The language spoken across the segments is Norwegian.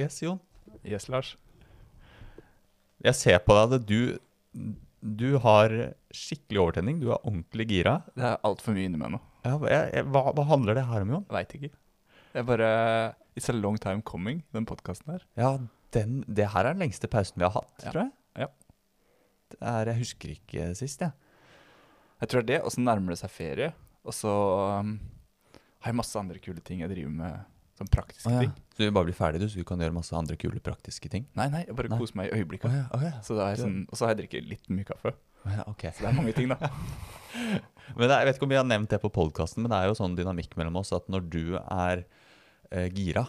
Yes, Jon. Yes, Lars. Jeg ser på deg at du, du har skikkelig overtenning. Du er ordentlig gira. Det er altfor mye inni meg nå. Ja, jeg, jeg, hva, hva handler det her om, Jon? Veit ikke. Jeg bare It's a long time coming, den podkasten her. Ja, den, det her er den lengste pausen vi har hatt, Ja. tror jeg. Ja. Det er, jeg husker ikke sist, jeg. Jeg tror det er det, og så nærmer det seg ferie. Og så um, har jeg masse andre kule ting jeg driver med, sånn praktiske Å, ja. ting. Så du bare blir ferdig, du, så du kan gjøre masse andre kule praktiske ting? Nei, nei, jeg bare Nei. koser meg i øyeblikket. ja, å ja. Så det er sånn, og så har jeg drukket litt mye kaffe. Å ja, ok. Så det er mange ting, da. Men det, er- jeg vet ikke om vi har nevnt det på podkasten, men det er jo sånn dynamikk mellom oss at når du er eh, gira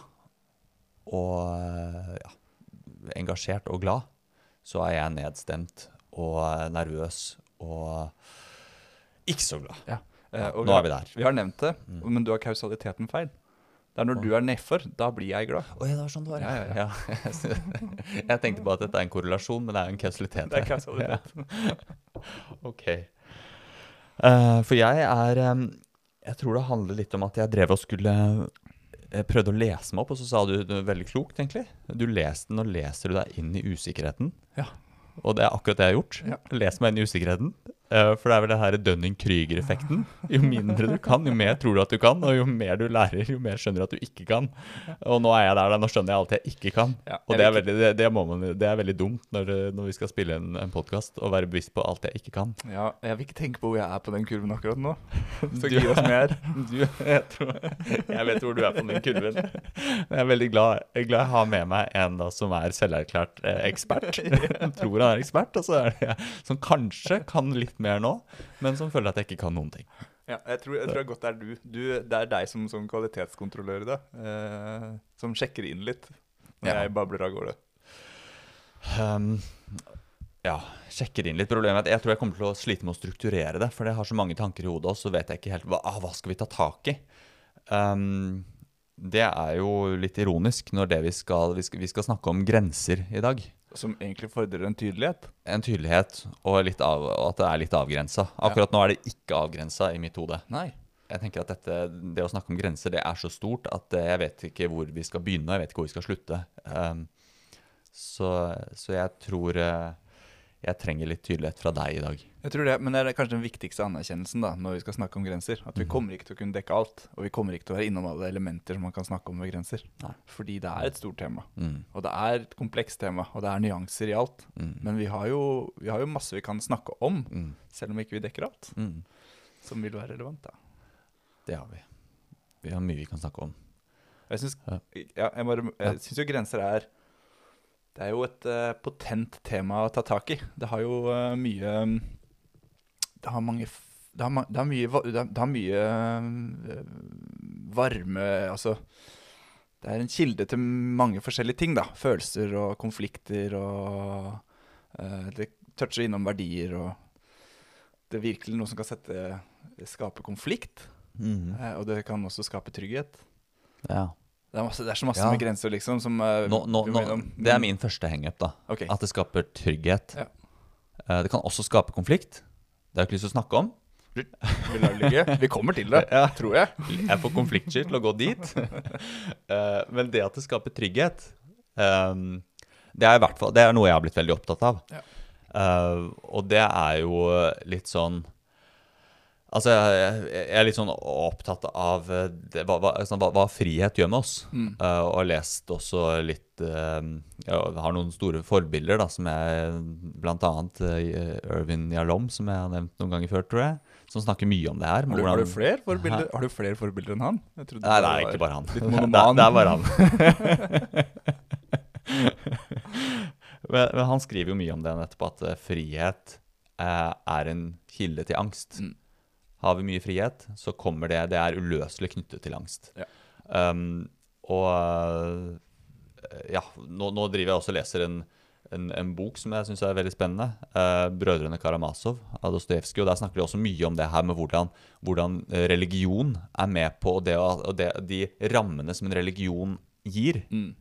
og eh, ja, engasjert og glad, så er jeg nedstemt og eh, nervøs og ikke så glad. Eh, og nå har- er vi der. Vi har nevnt det, Mm. men du har kausaliteten feil. Det er når du er nedfor, da blir jeg glad. Oi, det var sånn det var, Ja, ja, ja. jeg tenkte bare at dette er en korrelasjon, men det er jo en kausalitet. Det er kausalitet. Ok. Eh, for jeg er Jeg tror det handler litt om at jeg drev og skulle Jeg prøvde å lese meg opp, og så sa du det veldig klokt, egentlig. Du leste den, og leser du deg inn i usikkerheten. Ja. Og det er akkurat det jeg har gjort. Ja. Les meg inn i usikkerheten. Eh, for det er vel det her Dunning-Krüger-effekten. Jo mindre du kan, jo mer tror du at du kan, og jo mer du lærer, jo mer skjønner du at du ikke kan. Og nå er jeg der, da. Nå skjønner jeg alt jeg ikke kan. Ja, Og det er, veldig, det, det, må man, det er veldig dumt når, når vi skal spille en, en podkast, å være bevisst på alt jeg ikke kan. Ja, jeg vil ikke tenke på hvor jeg er på den kurven akkurat nå. Så gi oss mer er. Du, jeg, tror, jeg vet hvor du er på den kurven. Men jeg er veldig glad jeg, er glad jeg har med meg en da som er selverklært eh, ekspert. Jeg tror han er ekspert, og så er det jeg som kanskje kan litt mer nå, men som føler at jeg ikke kan noen ting. Ja, jeg tror, jeg tror godt det er du. du. Det er deg som, som kvalitetskontrollør, da. Eh, som sjekker inn litt når Ja. jeg babler av gårde. Um, ja, sjekker inn litt. Problemet er at jeg tror jeg kommer til å slite med å strukturere det, for jeg har så mange tanker i hodet, og så vet jeg ikke helt hva, ah, hva skal vi ta tak i. Um, det er jo litt ironisk når det vi skal, vi skal Vi skal snakke om grenser i dag. Som egentlig fordrer en tydelighet. En tydelighet og, av, at det er litt avgrensa. Akkurat nå er det ikke avgrensa i mitt hode. Nei. Jeg tenker at dette, Det å snakke om grenser det er så stort at eh, jeg vet ikke hvor vi skal begynne, jeg vet ikke hvor vi skal slutte. Um, så, så jeg tror eh, jeg trenger litt tydelighet fra deg i dag. Jeg tror det, Men det er kanskje den viktigste anerkjennelsen da, når vi skal snakke om grenser. At vi Mhm. kommer ikke til å kunne dekke alt. Og vi kommer ikke til å være innom alle elementer som man kan snakke om ved grenser. Nei. Fordi det er et stort tema. Mm, Og det er et komplekst tema, og det er nyanser i alt. mm, Men vi har jo, vi har jo masse vi kan snakke om, mm, selv om ikke vi dekker alt. mm. Som vil være relevant. da. Det har vi. Vi har mye vi kan snakke om. Jeg syns, Ja. jeg bare, jeg syns jo grenser er Det er jo et uh, potent tema å ta tak i. Det har jo uh, mye Det har mange Det har, det har mye, det har, mye eh, varme Altså Det er en kilde til mange forskjellige ting, da. Følelser og konflikter og eh, Det toucher innom verdier og Det er virkelig noe som kan sette skape konflikt. Mm. eh, Og det kan også skape trygghet. Ja. Det er, masse, det er så masse Ja. med grenser, liksom. Som, eh, Nå, nå, nå, det er min første hangup, da. Ok. At det skaper trygghet. Ja. Det kan også skape konflikt. Det har jeg ikke lyst til å snakke om. Vi kommer til det, Ja. tror jeg. Jeg får konfliktsky til å gå dit. Eh, men det at det skaper trygghet, ehm, det er i hvert fall Det er noe jeg har blitt veldig opptatt av. Ja. Eh, og det er jo litt sånn Altså, jeg, jeg er litt sånn opptatt av eh, det, hva, hva, sånn, hva, hva frihet gjør med oss. Mm. Uh, og har lest også litt uh, Jeg har noen store forbilder, da, som jeg Blant annet eh, Irvin Yalom, som jeg har nevnt noen ganger før, tror jeg. Som snakker mye om det her. Har du, har du flere forbilder Har du flere forbilder enn han? Nei, det er var ikke bare han. Litt det, monoman. det er bare han. men, men han skriver jo mye om det nettopp, at eh, frihet eh, er en kilde til angst. Mm. Har vi mye frihet, så kommer det Det er uløselig knyttet til angst. Ja. Um, og eh, ja, nå, nå driver jeg også og leser en, en, en bok som jeg syns er veldig spennende. Uh, 'Brødrene Karamazov' av Dostojevskij. Der snakker de også mye om det her med hvordan, hvordan eh, religion er med på og det, og det, de rammene som en religion gir, Mm.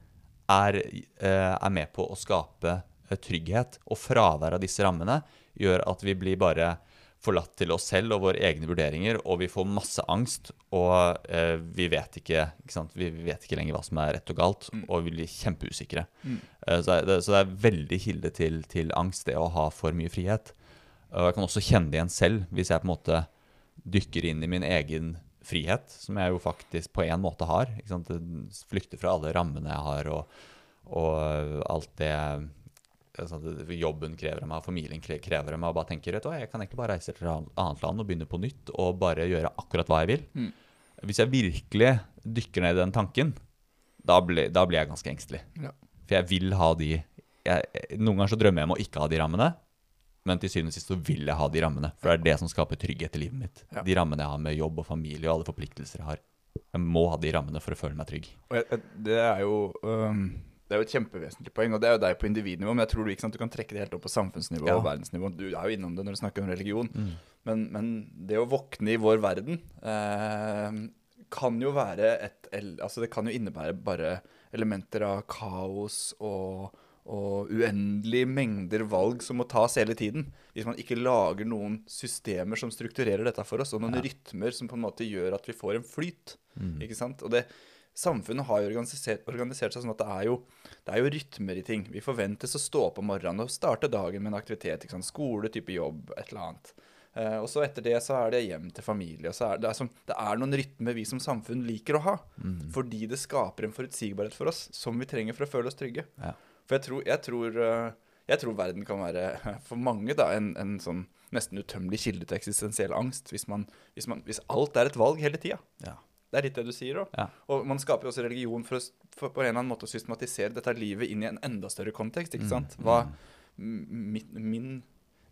er, uh, er med på å skape trygghet. Og fravær av disse rammene gjør at vi blir bare forlatt til oss selv og våre egne vurderinger, og vi får masse angst, og eh, vi, vet ikke, ikke? Vi, vet ikke lenger hva som er rett og galt, og vi blir kjempeusikre. Eh, så, det, så det er veldig kilde til, til angst, det å ha for mye frihet. Og jeg kan også kjenne det igjen selv, hvis jeg på en måte dykker inn i min egen frihet, som jeg jo faktisk på en måte har. Flykter fra alle rammene jeg har, og, og alt det- Jobben krever av meg, familien krever av meg, og bare tenker du jeg kan egentlig bare reise til et annet land og begynne på nytt og bare gjøre akkurat hva jeg vil. Mm. Hvis jeg virkelig dykker ned i den tanken, da blir, da blir jeg ganske engstelig. Ja. For jeg vil ha de jeg, Noen ganger så drømmer jeg om å ikke ha de rammene, men til syvende og sist så vil jeg ha de rammene. For det er det som skaper trygghet i livet mitt. Ja. De rammene jeg har med jobb og familie og alle forpliktelser jeg har. Jeg må ha de rammene for å føle meg trygg. Jeg, det er jo øhm, Det er jo et kjempevesentlig poeng, og det er jo deg på individnivå, men jeg tror du sant, du kan trekke det helt opp på samfunnsnivå Ja. og verdensnivå. Du er jo innom det når du snakker om religion. Mm. Men, men det å våkne i vår verden eh, kan jo være et Altså det kan jo innebære bare elementer av kaos og, og uendelige mengder valg som må tas hele tiden. Hvis man ikke lager noen systemer som strukturerer dette for oss, og noen rytmer som på en måte gjør at vi får en flyt. Ikke sant? Og det, Samfunnet har jo organisert, organisert seg sånn at det er, jo, det er jo rytmer i ting. Vi forventes å stå opp om morgenen og starte dagen med en aktivitet. Ikke sant? Skole, type jobb, et eller annet. Eh, og så etter det så er det hjem til familie. er det, det, er som, det er noen rytmer vi som samfunn liker å ha. Fordi det skaper en forutsigbarhet for oss som vi trenger for å føle oss trygge. Ja. For jeg tror, jeg tror, eh, jeg tror verden kan være for mange da, en, en sånn nesten utømmelig kilde til eksistensiell angst. Hvis, man, hvis, man, hvis alt er et valg hele tida. Ja. Det er litt det du sier da. Ja. Og man skaper jo også religion for, å, for på en eller annen måte å systematisere dette livet inn i en enda større kontekst. ikke sant? Hva m- mitt- min,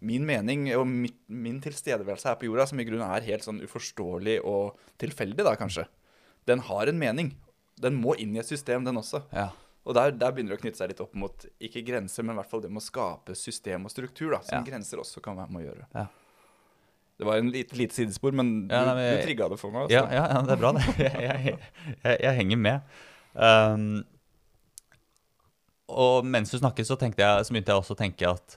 min mening og mitt, min tilstedeværelse her på jorda, som i grunnen er helt sånn uforståelig og tilfeldig, da kanskje, den har en mening. Den må inn i et system, den også. Ja. Og der, der begynner det å knytte seg litt opp mot ikke grenser, men i hvert fall det med å skape system og struktur, da, som Ja. grenser også kan være med å gjøre. Ja. Det var en lite, lite sidespor, men Ja, du, nei, men- du trigga det for meg. Ja, Altså. ja, ja, det er bra, det. Jeg, jeg, jeg henger med. Um, og mens du snakket, så, jeg, så begynte jeg også å tenke at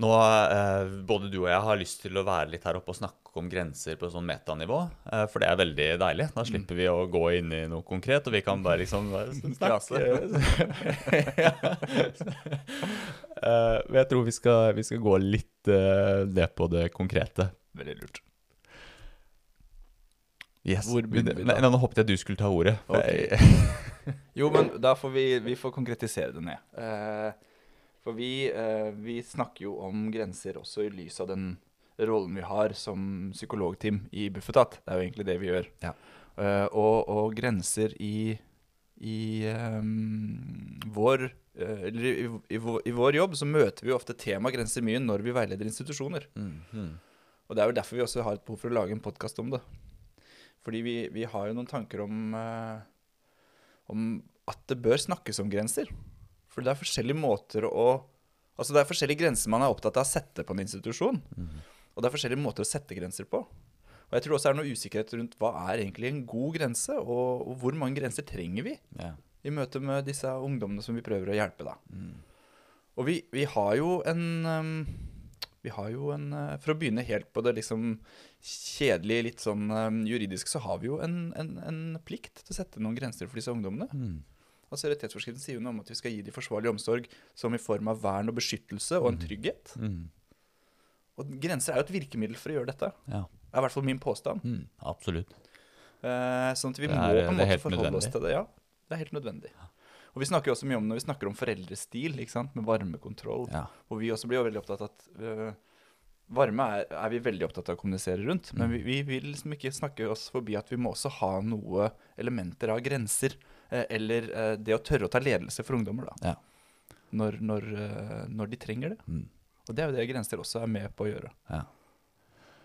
nå, eh, både du og jeg har lyst til å være litt her oppe og snakke om grenser på sånn metanivå. Eh, for det er veldig deilig. Da slipper vi å gå inn i noe konkret, og vi kan bare liksom snakke. ja. Eh, men jeg tror vi skal, vi skal gå litt eh, ned på det konkrete. Veldig lurt. Yes. Hvor begynner vi da? Nei, nå håpet jeg du skulle ta ordet. Okay. Jo, men da får vi, vi får konkretisere det ned. Eh, for vi, vi snakker jo om grenser også i lys av den rollen vi har som psykologteam i Bufetat. Det er jo egentlig det vi gjør. Ja. Uh, og, og grenser i, i um, vår eh, eller i, i, I vår jobb så møter vi ofte tema grenser mye når vi veileder institusjoner. Mm, mm. Og det er jo derfor vi også har et behov for å lage en podkast om det. Fordi vi, vi har jo noen tanker om, eh, om at det bør snakkes om grenser. For det er forskjellige måter å Altså det er forskjellige grenser man er opptatt av å sette på en institusjon. Og det er forskjellige måter å sette grenser på. Og jeg tror også det er noe usikkerhet rundt hva er egentlig en god grense, og, og hvor mange grenser trenger vi Ja. i møte med disse ungdommene som vi prøver å hjelpe. da. Og vi, vi har jo en um, Vi har jo en uh, For å begynne helt på det liksom kjedelige, litt sånn um, juridisk, så har vi jo en, en, en plikt til å sette noen grenser for disse ungdommene. Mm. Altså Rettighetsforskriften sier jo noe om at vi skal gi dem forsvarlig omsorg som i form av vern og beskyttelse og en trygghet. Mm. Og grenser er jo et virkemiddel for å gjøre dette. Ja. Det er i hvert fall min påstand. Mm. Absolutt. Eh, sånn at vi er, må på en måte forholde forholde oss til det. Ja, det er helt nødvendig. Og vi snakker jo også mye om når vi snakker om foreldrestil, ikke sant? med varmekontroll. Ja. Og vi også blir jo veldig opptatt av at uh, Varme er, er vi veldig opptatt av å kommunisere rundt. Men vi, vi vil liksom ikke snakke oss forbi at vi må også ha noe elementer av grenser. Eh, eller eh, det å tørre å ta ledelse for ungdommer, da. Ja. Når, når, når de trenger det. Mm. Og det er jo det grenser også er med på å gjøre. Ja.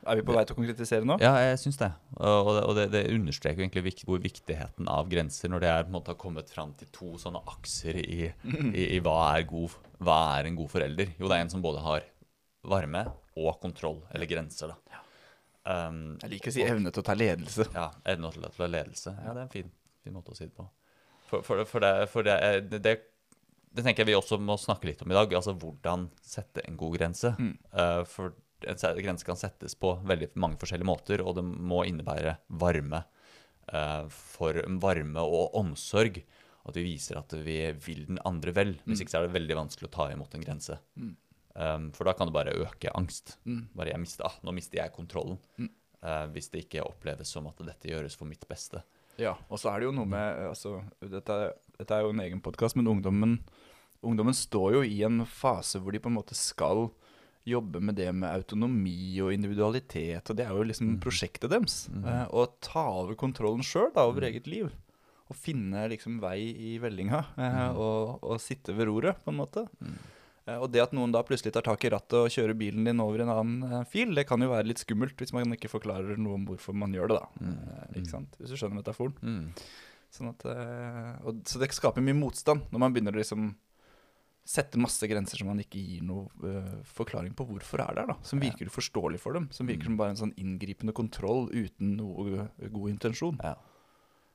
Er vi på vei til å konkretisere nå? Ja, jeg syns det. Og og det, og det, det understreker egentlig vik hvor viktigheten av grenser når det er på en måte har kommet fram til to sånne akser i, i, i hva, er god, hva er en god forelder. Jo, det er en som både har varme og kontroll, eller grenser, da. Um, Jeg liker å si evne til å ta ledelse. ja, evne til, å ta ledelse. Ja, det er en fin, fin måte å si det på. For, for, for, det, for det, det, det, tenker jeg vi også må snakke litt om i dag. Altså hvordan sette en god grense. Mm. Uh, for en grense kan settes på veldig mange forskjellige måter, og det må innebære varme. Uh, for varme og omsorg. At vi viser at vi vil den andre vel. Hvis ikke så er det veldig vanskelig å ta imot en grense. Um, for da kan det bare øke angst. Bare jeg mister, ah, Nå mister jeg kontrollen. Uh, hvis det ikke oppleves som at dette gjøres for mitt beste. Ja, og så er det jo noe med altså, dette, dette er jo en egen podkast, men ungdommen, ungdommen står jo i en fase hvor de på en måte skal jobbe med det med autonomi og individualitet, og det er jo liksom prosjektet deres. Eh, å ta over kontrollen sjøl over eget liv. Og finne liksom vei i vellinga, eh, og, og sitte ved roret, på en måte. Eh, Og det at noen da plutselig tar tak i rattet og kjører bilen din over en annen fil, det kan jo være litt skummelt hvis man ikke forklarer noe om hvorfor man gjør det, da. Eh, ikke sant? Hvis du skjønner metaforen. Mm. Sånn at, og, så det skaper mye motstand når man begynner å liksom sette masse grenser som man ikke gir noe uh, forklaring på hvorfor er der, da. Som virker uforståelig for dem. Som virker som bare en sånn inngripende kontroll uten noe god intensjon. Ja,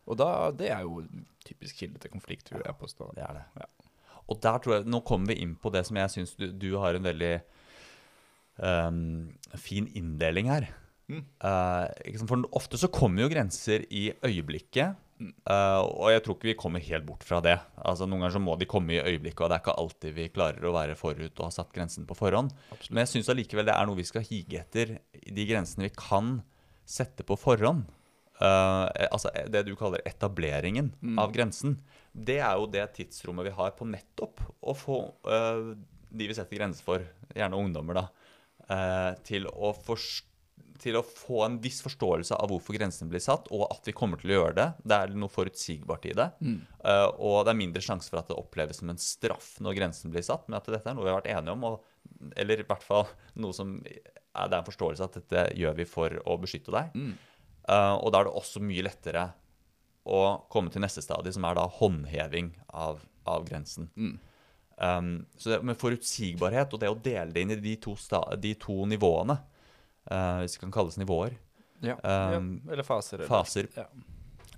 Og da, det er jo typisk kilde til konflikt, vil jeg påstå. det er det. Ja. Og der tror jeg, Nå kommer vi inn på det som jeg syns du, du har en veldig um, fin inndeling her. Mm. Uh? For ofte så kommer jo grenser i øyeblikket. Mm. eh, og jeg tror ikke vi kommer helt bort fra det. Altså Noen ganger så må de komme i øyeblikket, og det er ikke alltid vi klarer å være forut og ha satt grensen på forhånd. Men jeg syns allikevel det er noe vi skal hige etter, de grensene vi kan sette på forhånd. Uh, altså det du kaller etableringen av grensen. Det er jo det tidsrommet vi har på nettopp å få uh, de vi setter grenser for, gjerne ungdommer, da, til å forstå til å få en viss forståelse av hvorfor grensen blir satt, og at vi kommer til å gjøre det. Det er noe forutsigbart i det. Eh, og det er mindre sjanse for at det oppleves som en straff når grensen blir satt, men at dette er noe vi har vært enige om, og, eller i hvert fall noe som er, det er en forståelse at dette gjør vi for å beskytte deg. Eh, og da er det også mye lettere å komme til neste stadie, som er da håndheving av, av grensen. Um, så det med forutsigbarhet og det å dele det inn i de to, de to nivåene, hvis det kan kalles nivåer, Ja, Um, ja. Eller faser. Eller. faser Ja.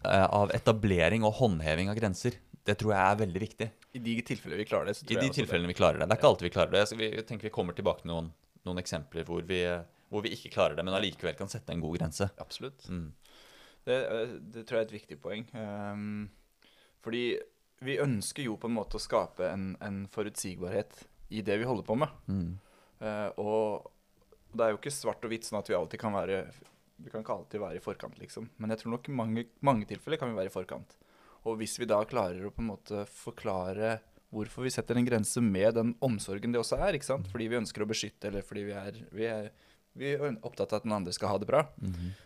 eh, av etablering og håndheving av grenser, det tror jeg er veldig viktig. I de tilfellene vi klarer det, så tror I de tilfellene vi klarer det. Det er ikke alltid vi klarer det. Jeg vi tenker vi kommer tilbake til noen, noen eksempler hvor vi, hvor vi ikke klarer det, men allikevel kan sette en god grense. det. Absolutt. Mm. Det, eh, det tror jeg er et viktig poeng. Um, fordi vi ønsker jo på en måte å skape en, en forutsigbarhet i det vi holder på med. Mm. Uh, og det er jo ikke svart og hvitt sånn at vi alltid kan være Vi kan ikke alltid være i forkant, liksom. Men jeg tror nok i mange, mange tilfeller kan vi være i forkant. Og hvis vi da klarer å på en måte forklare hvorfor vi setter en grense med den omsorgen det også er, ikke sant? fordi vi ønsker å beskytte, eller fordi vi er, vi er, vi er opptatt av at den andre skal ha det bra,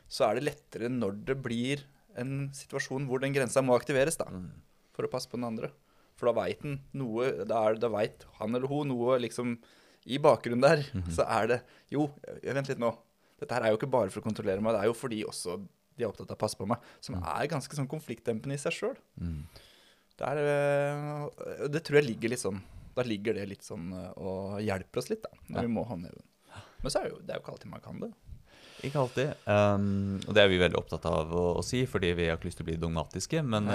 så er det lettere når det blir en situasjon hvor den grensa må aktiveres, da. For å passe på den andre. For da veit han noe Da, er- da veit han eller hun noe liksom I bakgrunnen der så er det Jo, eh, vent litt nå. Dette her er jo ikke bare for å kontrollere meg, det er jo fordi også de er opptatt av å passe på meg. Som er ganske sånn konfliktdempende i seg sjøl. Det, er, eh, det tror jeg ligger litt sånn Da ligger det litt sånn eh, og hjelper oss litt, da. Når Ja. vi må håndheve den. Men så er det jo, det er jo ikke alltid man kan det. Ikke alltid. Um, og det er vi veldig opptatt av å, å si, fordi vi har ikke lyst til å bli dogmatiske. Men,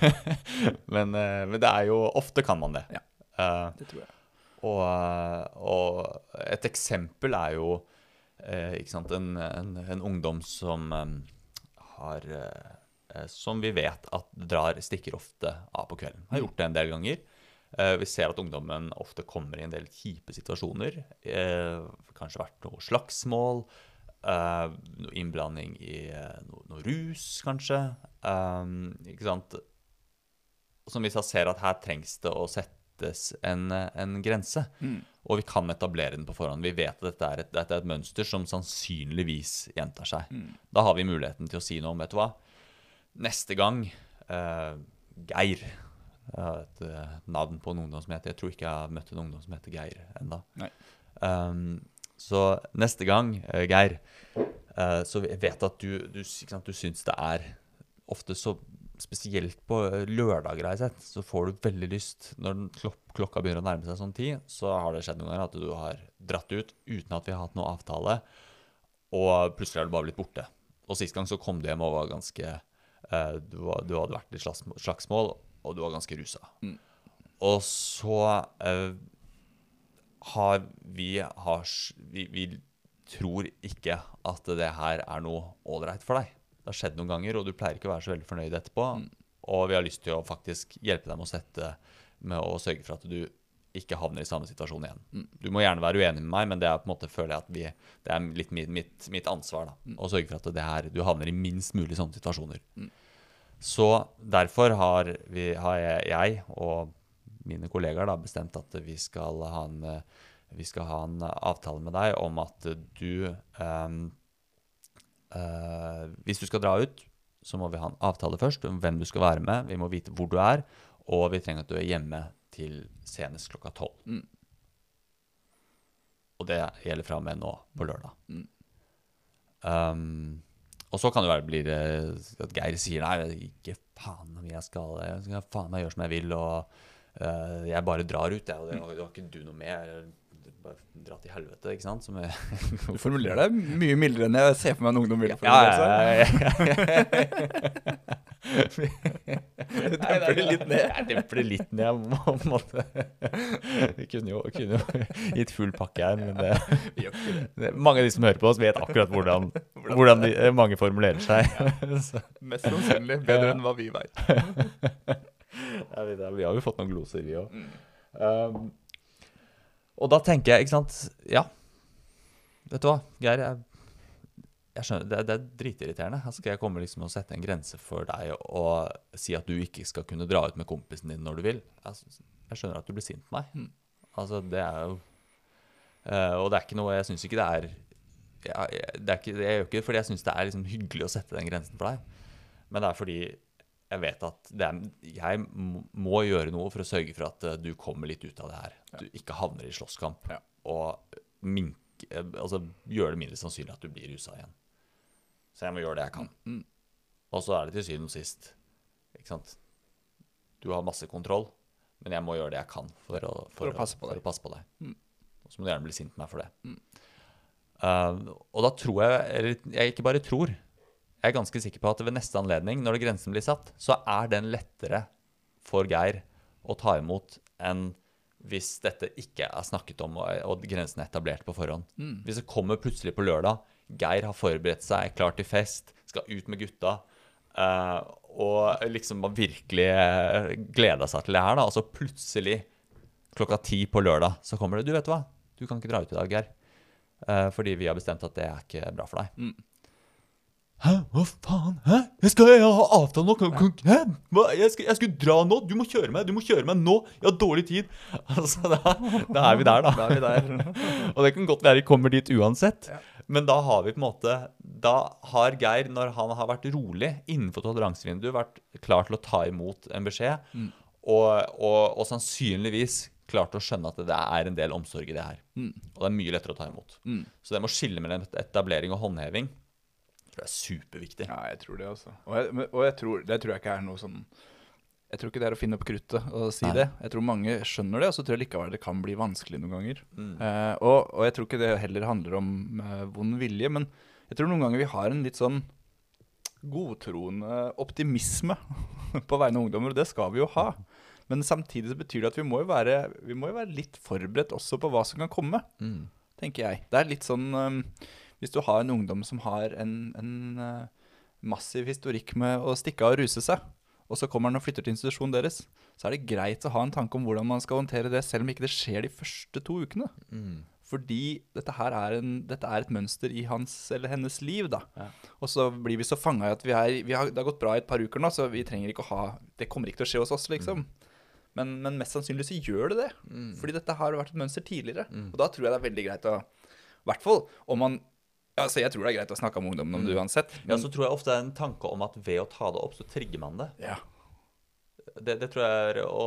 men, men det er jo Ofte kan man det. Ja. Det tror jeg. Og, og et eksempel er jo eh, sant, en, en, en ungdom som har eh, Som vi vet at drar stikker ofte av på kvelden. Har gjort det en del ganger. Eh, vi ser at ungdommen ofte kommer i en del kjipe situasjoner. Kanskje vært noe slagsmål. noe innblanding i noe, noe rus, kanskje. Ikke sant? Som vi ser at her trengs det å settes en, en grense. Og vi kan etablere den på forhånd. Vi vet at dette er et, dette er et mønster som sannsynligvis gjentar seg. Da har vi muligheten til å si noe om, vet du hva Neste gang eh, Geir. Et eh, navn på en ungdom som heter Jeg tror ikke jeg har møtt en ungdom som heter Geir ennå. Um, så neste gang, eh, Geir, eh, så vet at du, du, sant, du syns det er ofte så Spesielt på eh, lørdager har jeg sett, så får du veldig lyst Når klok klokka begynner å nærme seg sånn tid, så har det skjedd noen ganger at du har dratt ut uten at vi har hatt noe avtale, og plutselig har du bare blitt borte. Og sist gang så kom du hjem og var ganske eh, du, var, du hadde vært i slagsmål, og du var ganske rusa. Og så eh, har vi, har, vi, vi tror ikke at det her er noe ålreit for deg. Det har skjedd noen ganger, og du pleier ikke å være så veldig fornøyd etterpå. Og vi har lyst til å faktisk hjelpe deg med å sette med å sørge for at du ikke havner i samme situasjon igjen. Du må gjerne være uenig med meg, men det er på en måte føler jeg at vi, det er litt mitt, mitt, ansvar da, å sørge for at det her, du havner i minst mulig sånne situasjoner. Så derfor har, vi, har jeg, jeg og mine kollegaer da bestemt at vi skal en, vi skal ha en avtale med deg om at du ehm, eh, Hvis du skal dra ut, så må vi ha en avtale først om hvem du skal være med. Vi må vite hvor du er, og vi trenger at du er hjemme til senest klokka tolv. Mm. Og det gjelder fra og med nå på lørdag. Mm. Um, og så kan det være blir det at Geir sier nei, ikke faen om jeg skal Jeg skal faen meg gjøre som jeg vil, og uh, jeg bare drar ut, jeg, og det, har ikke du noe med. Bare dra til helvete, ikke sant? Som er Du formulerer deg mye mildere enn jeg ser for meg en ungdom vil ja, formulere seg. ja, ja, Du demper det litt ned. Jeg demper det litt ned, på en måte. Vi kunne jo, kunne jo gitt full pakke her, men det, det. mange av de som hører på oss, vet akkurat hvordan, hvordan de, mange formulerer seg. Så, Mest sannsynlig bedre enn hva vi veit. vi har jo fått noen gloser, vi òg. Um, og da tenker jeg, ikke sant Ja, vet du hva, Geir. Jeg, jeg skjønner, det, det er dritirriterende. Skal jeg komme liksom og sette en grense for deg og si at du ikke skal kunne dra ut med kompisen din når du vil. Jeg, jeg skjønner at du blir sint på meg. Mm. Altså, det er jo uh, Og det er ikke noe Jeg syns ikke det er jeg- det er ikke, Jeg gjør ikke det fordi jeg syns det er liksom hyggelig å sette den grensen for deg. Men det er fordi jeg vet at det er, jeg må- gjøre noe for å sørge for at eh, du kommer litt ut av det her. At du ikke havner i slåsskamp. Ja. Og minke, eh, altså, gjøre det mindre sannsynlig at du blir rusa igjen. Så jeg må gjøre det jeg kan. Mm. Og så er det til syvende og sist Ikke sant? Du har masse kontroll, men jeg må gjøre det jeg kan for å, For å passe på for å passe på deg. Mm. Og så må du gjerne bli sint på meg for det. Mm. Uh, og da tror jeg Eller jeg ikke bare tror. Jeg er ganske sikker på at ved neste anledning, når grensen blir satt, så er den lettere for Geir å ta imot enn hvis dette ikke er snakket om og, og grensen er etablert på forhånd. Mm. Hvis det kommer plutselig på lørdag, Geir har forberedt seg, er klar til fest, skal ut med gutta, Uh, og liksom har virkelig uh, gleda seg til det her, da, og så plutselig klokka ti på lørdag så kommer det Du, vet hva, du kan ikke dra ut i dag, Geir. Uh, fordi vi har bestemt at det er ikke bra for deg. Mm. Hæ? Hva faen? Hæ? Jeg skal jeg ha avtale nå? Hæ? Jeg, skal, jeg skulle dra nå? Du må kjøre meg! Du må kjøre meg nå! Jeg har dårlig tid! Altså, da, da er vi der, da. Da er vi der. Og det kan godt være vi kommer dit uansett. Ja. Men da har vi på en måte Da har Geir, når han har vært rolig innenfor toleransevinduet, vært klar til å ta imot en beskjed, Mm. og, og, og sannsynligvis klart å skjønne at det er en del omsorg i det her. Mm. Og det er mye lettere å ta imot. Mm. Så det med å skille mellom etablering og håndheving tror jeg er superviktig. Ja, jeg tror det også. Og, jeg, og jeg tror, det tror jeg ikke er noe sånn Jeg tror ikke det er å finne opp kruttet og si Nei. det. Jeg tror mange skjønner det, og så tror jeg likevel det kan bli vanskelig noen ganger. Mm. Eh, og, og jeg tror ikke det heller handler om eh, vond vilje, men jeg tror noen ganger vi har en litt sånn godtroende optimisme på vegne av ungdommer, og det skal vi jo ha. Men samtidig så betyr det at vi må jo være, vi må jo være litt forberedt også på hva som kan komme, Mm. tenker jeg. Det er litt sånn um, Hvis du har en ungdom som har en, en uh, massiv historikk med å stikke av og ruse seg, og så kommer han og flytter til institusjonen deres, så er det greit å ha en tanke om hvordan man skal håndtere det, selv om ikke det skjer de første to ukene. Mm. Fordi dette her er, en, dette er et mønster i hans eller hennes liv, da. Ja. Og så blir vi så fanga i at vi er, vi har, det har gått bra i et par uker nå, så vi trenger ikke å ha Det kommer ikke til å skje hos oss, liksom. Men, men mest sannsynlig så gjør det det. Mm. Fordi dette har vært et mønster tidligere. Mm. Og da tror jeg det er veldig greit å I hvert fall om man Altså, jeg tror det er greit å snakke om ungdommen om det uansett. uansett. Ja, så tror jeg ofte det er en tanke om at ved å ta det opp, så trigger man det. ja. Det, det tror jeg er å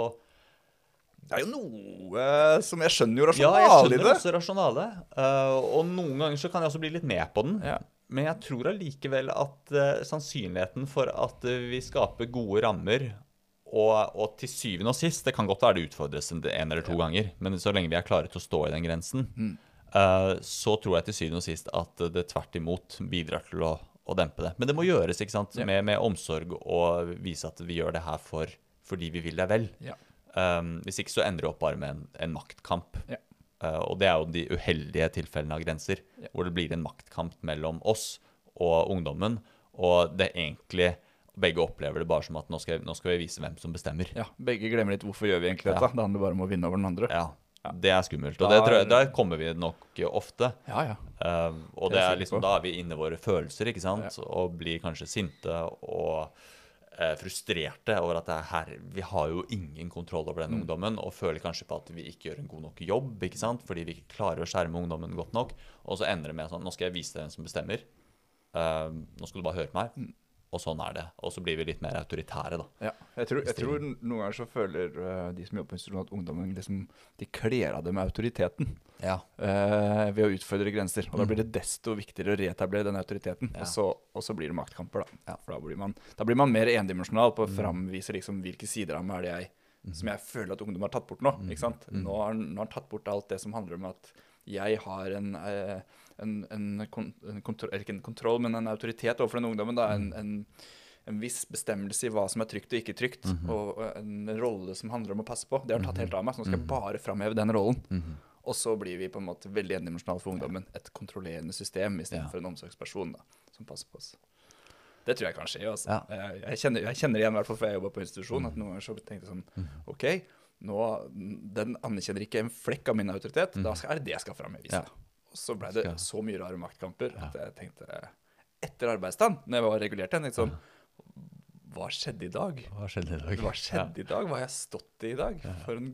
Det er jo noe som jeg skjønner jo Ja, jeg skjønner også rasjonale. eh, og noen ganger så kan jeg også bli litt med på den. Ja. Men jeg tror allikevel at eh, sannsynligheten for at vi skaper gode rammer og, og til syvende og sist Det kan godt være det utfordres en eller to ganger, men så lenge vi er klare til å stå i den grensen, Mm. Eh, så tror jeg til syvende og sist at det tvert imot bidrar til å, å dempe det. Men det må gjøres ikke sant? Med, med omsorg og vise at vi gjør det her for, fordi vi vil deg vel. Ja. Um, hvis ikke så ender det opp bare med en, en maktkamp. Ja. Uh, og det er jo de uheldige tilfellene av grenser, Ja. hvor det blir en maktkamp mellom oss og ungdommen. Og det egentlig Begge opplever det bare som at nå skal, nå skal vi vise hvem som bestemmer. Ja, Begge glemmer litt hvorfor gjør vi egentlig dette. Ja. Det handler bare om å vinne over den andre. Ja, Det er skummelt. Og Da det tror jeg, er- der kommer vi nok ofte. Ja, ja. Um, og er liksom, da er vi inne i våre følelser, ikke sant? Og blir kanskje sinte og eh, frustrerte over at det er her Vi har jo ingen kontroll over Mm. den ungdommen, og føler kanskje på at vi ikke gjør en god nok jobb, ikke sant? Fordi vi ikke klarer å skjerme ungdommen godt nok. Og så ender det med sånn Nå skal jeg vise deg hvem som bestemmer. Um, nå skal du bare høre på meg. Mm. Og sånn er det. Og så blir vi litt mer autoritære, da. Ja, jeg tror, jeg tror noen ganger så føler uh, de som jobber på institusjon at ungdommen liksom, de kler av det med autoriteten Ja. uh, ved å utfordre grenser. Og da blir det desto viktigere å reetablere den autoriteten. Ja. Og, så, og så blir det maktkamper, da. Ja. For da blir, man, da blir man mer endimensjonal på å framvise liksom, hvilke sider av meg er det jeg som jeg føler at ungdom har tatt bort nå. ikke sant? Nå har nå har han tatt bort alt det som handler om at jeg har en, eh, en, en, en kontroll, ikke en kontroll, men en autoritet overfor den ungdommen. Da. En, en, en viss bestemmelse i hva som er trygt og ikke trygt, og, og en rolle som handler om å passe på. Det har tatt helt av meg, så nå skal jeg bare framheve den rollen. Og så blir vi på en måte veldig endimensjonale for ungdommen. Et kontrollerende system istedenfor Ja. en omsorgsperson da, som passer på oss. Det tror jeg kan skje. Altså. Ja. Jeg, jeg, kjenner, jeg kjenner igjen, i hvert fall før jeg jobba på institusjon, at noen ganger så tenkte jeg sånn OK, nå, den anerkjenner ikke en flekk av min autoritet. Da er det det jeg skal framvise. Ja. Og så ble det så mye rare maktkamper at jeg tenkte Etter arbeidsdagen, når jeg var regulert igjen, tenkte sånn Hva skjedde i dag? Hva skjedde i dag? Hva skjedde i dag? Hva har jeg stått i i dag? For en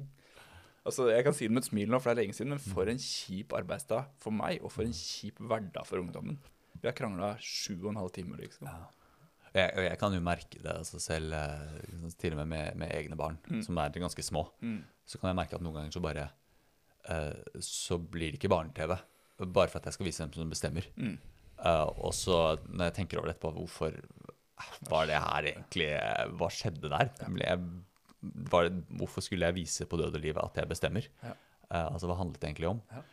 Altså, Jeg kan si det med et smil nå, for det er lenge siden, men for en kjip arbeidsdag for meg, og for en kjip hverdag for ungdommen. Vi har krangla sju og en halv time, liksom. Jeg, og jeg kan jo merke det altså selv, eh, til og med med, med egne barn, som er ganske små. Mm. Så kan jeg merke at noen ganger så bare uh, Så blir det ikke barne-TV. Bare for at jeg skal vise hvem som bestemmer. Mm. Uh, og så når jeg tenker over dette, på hvorfor var det her egentlig eh, Hva skjedde der? Jeg, det, hvorfor skulle jeg vise på døde livet at jeg bestemmer? Ja. Uh, altså, hva handlet det egentlig om? Ja.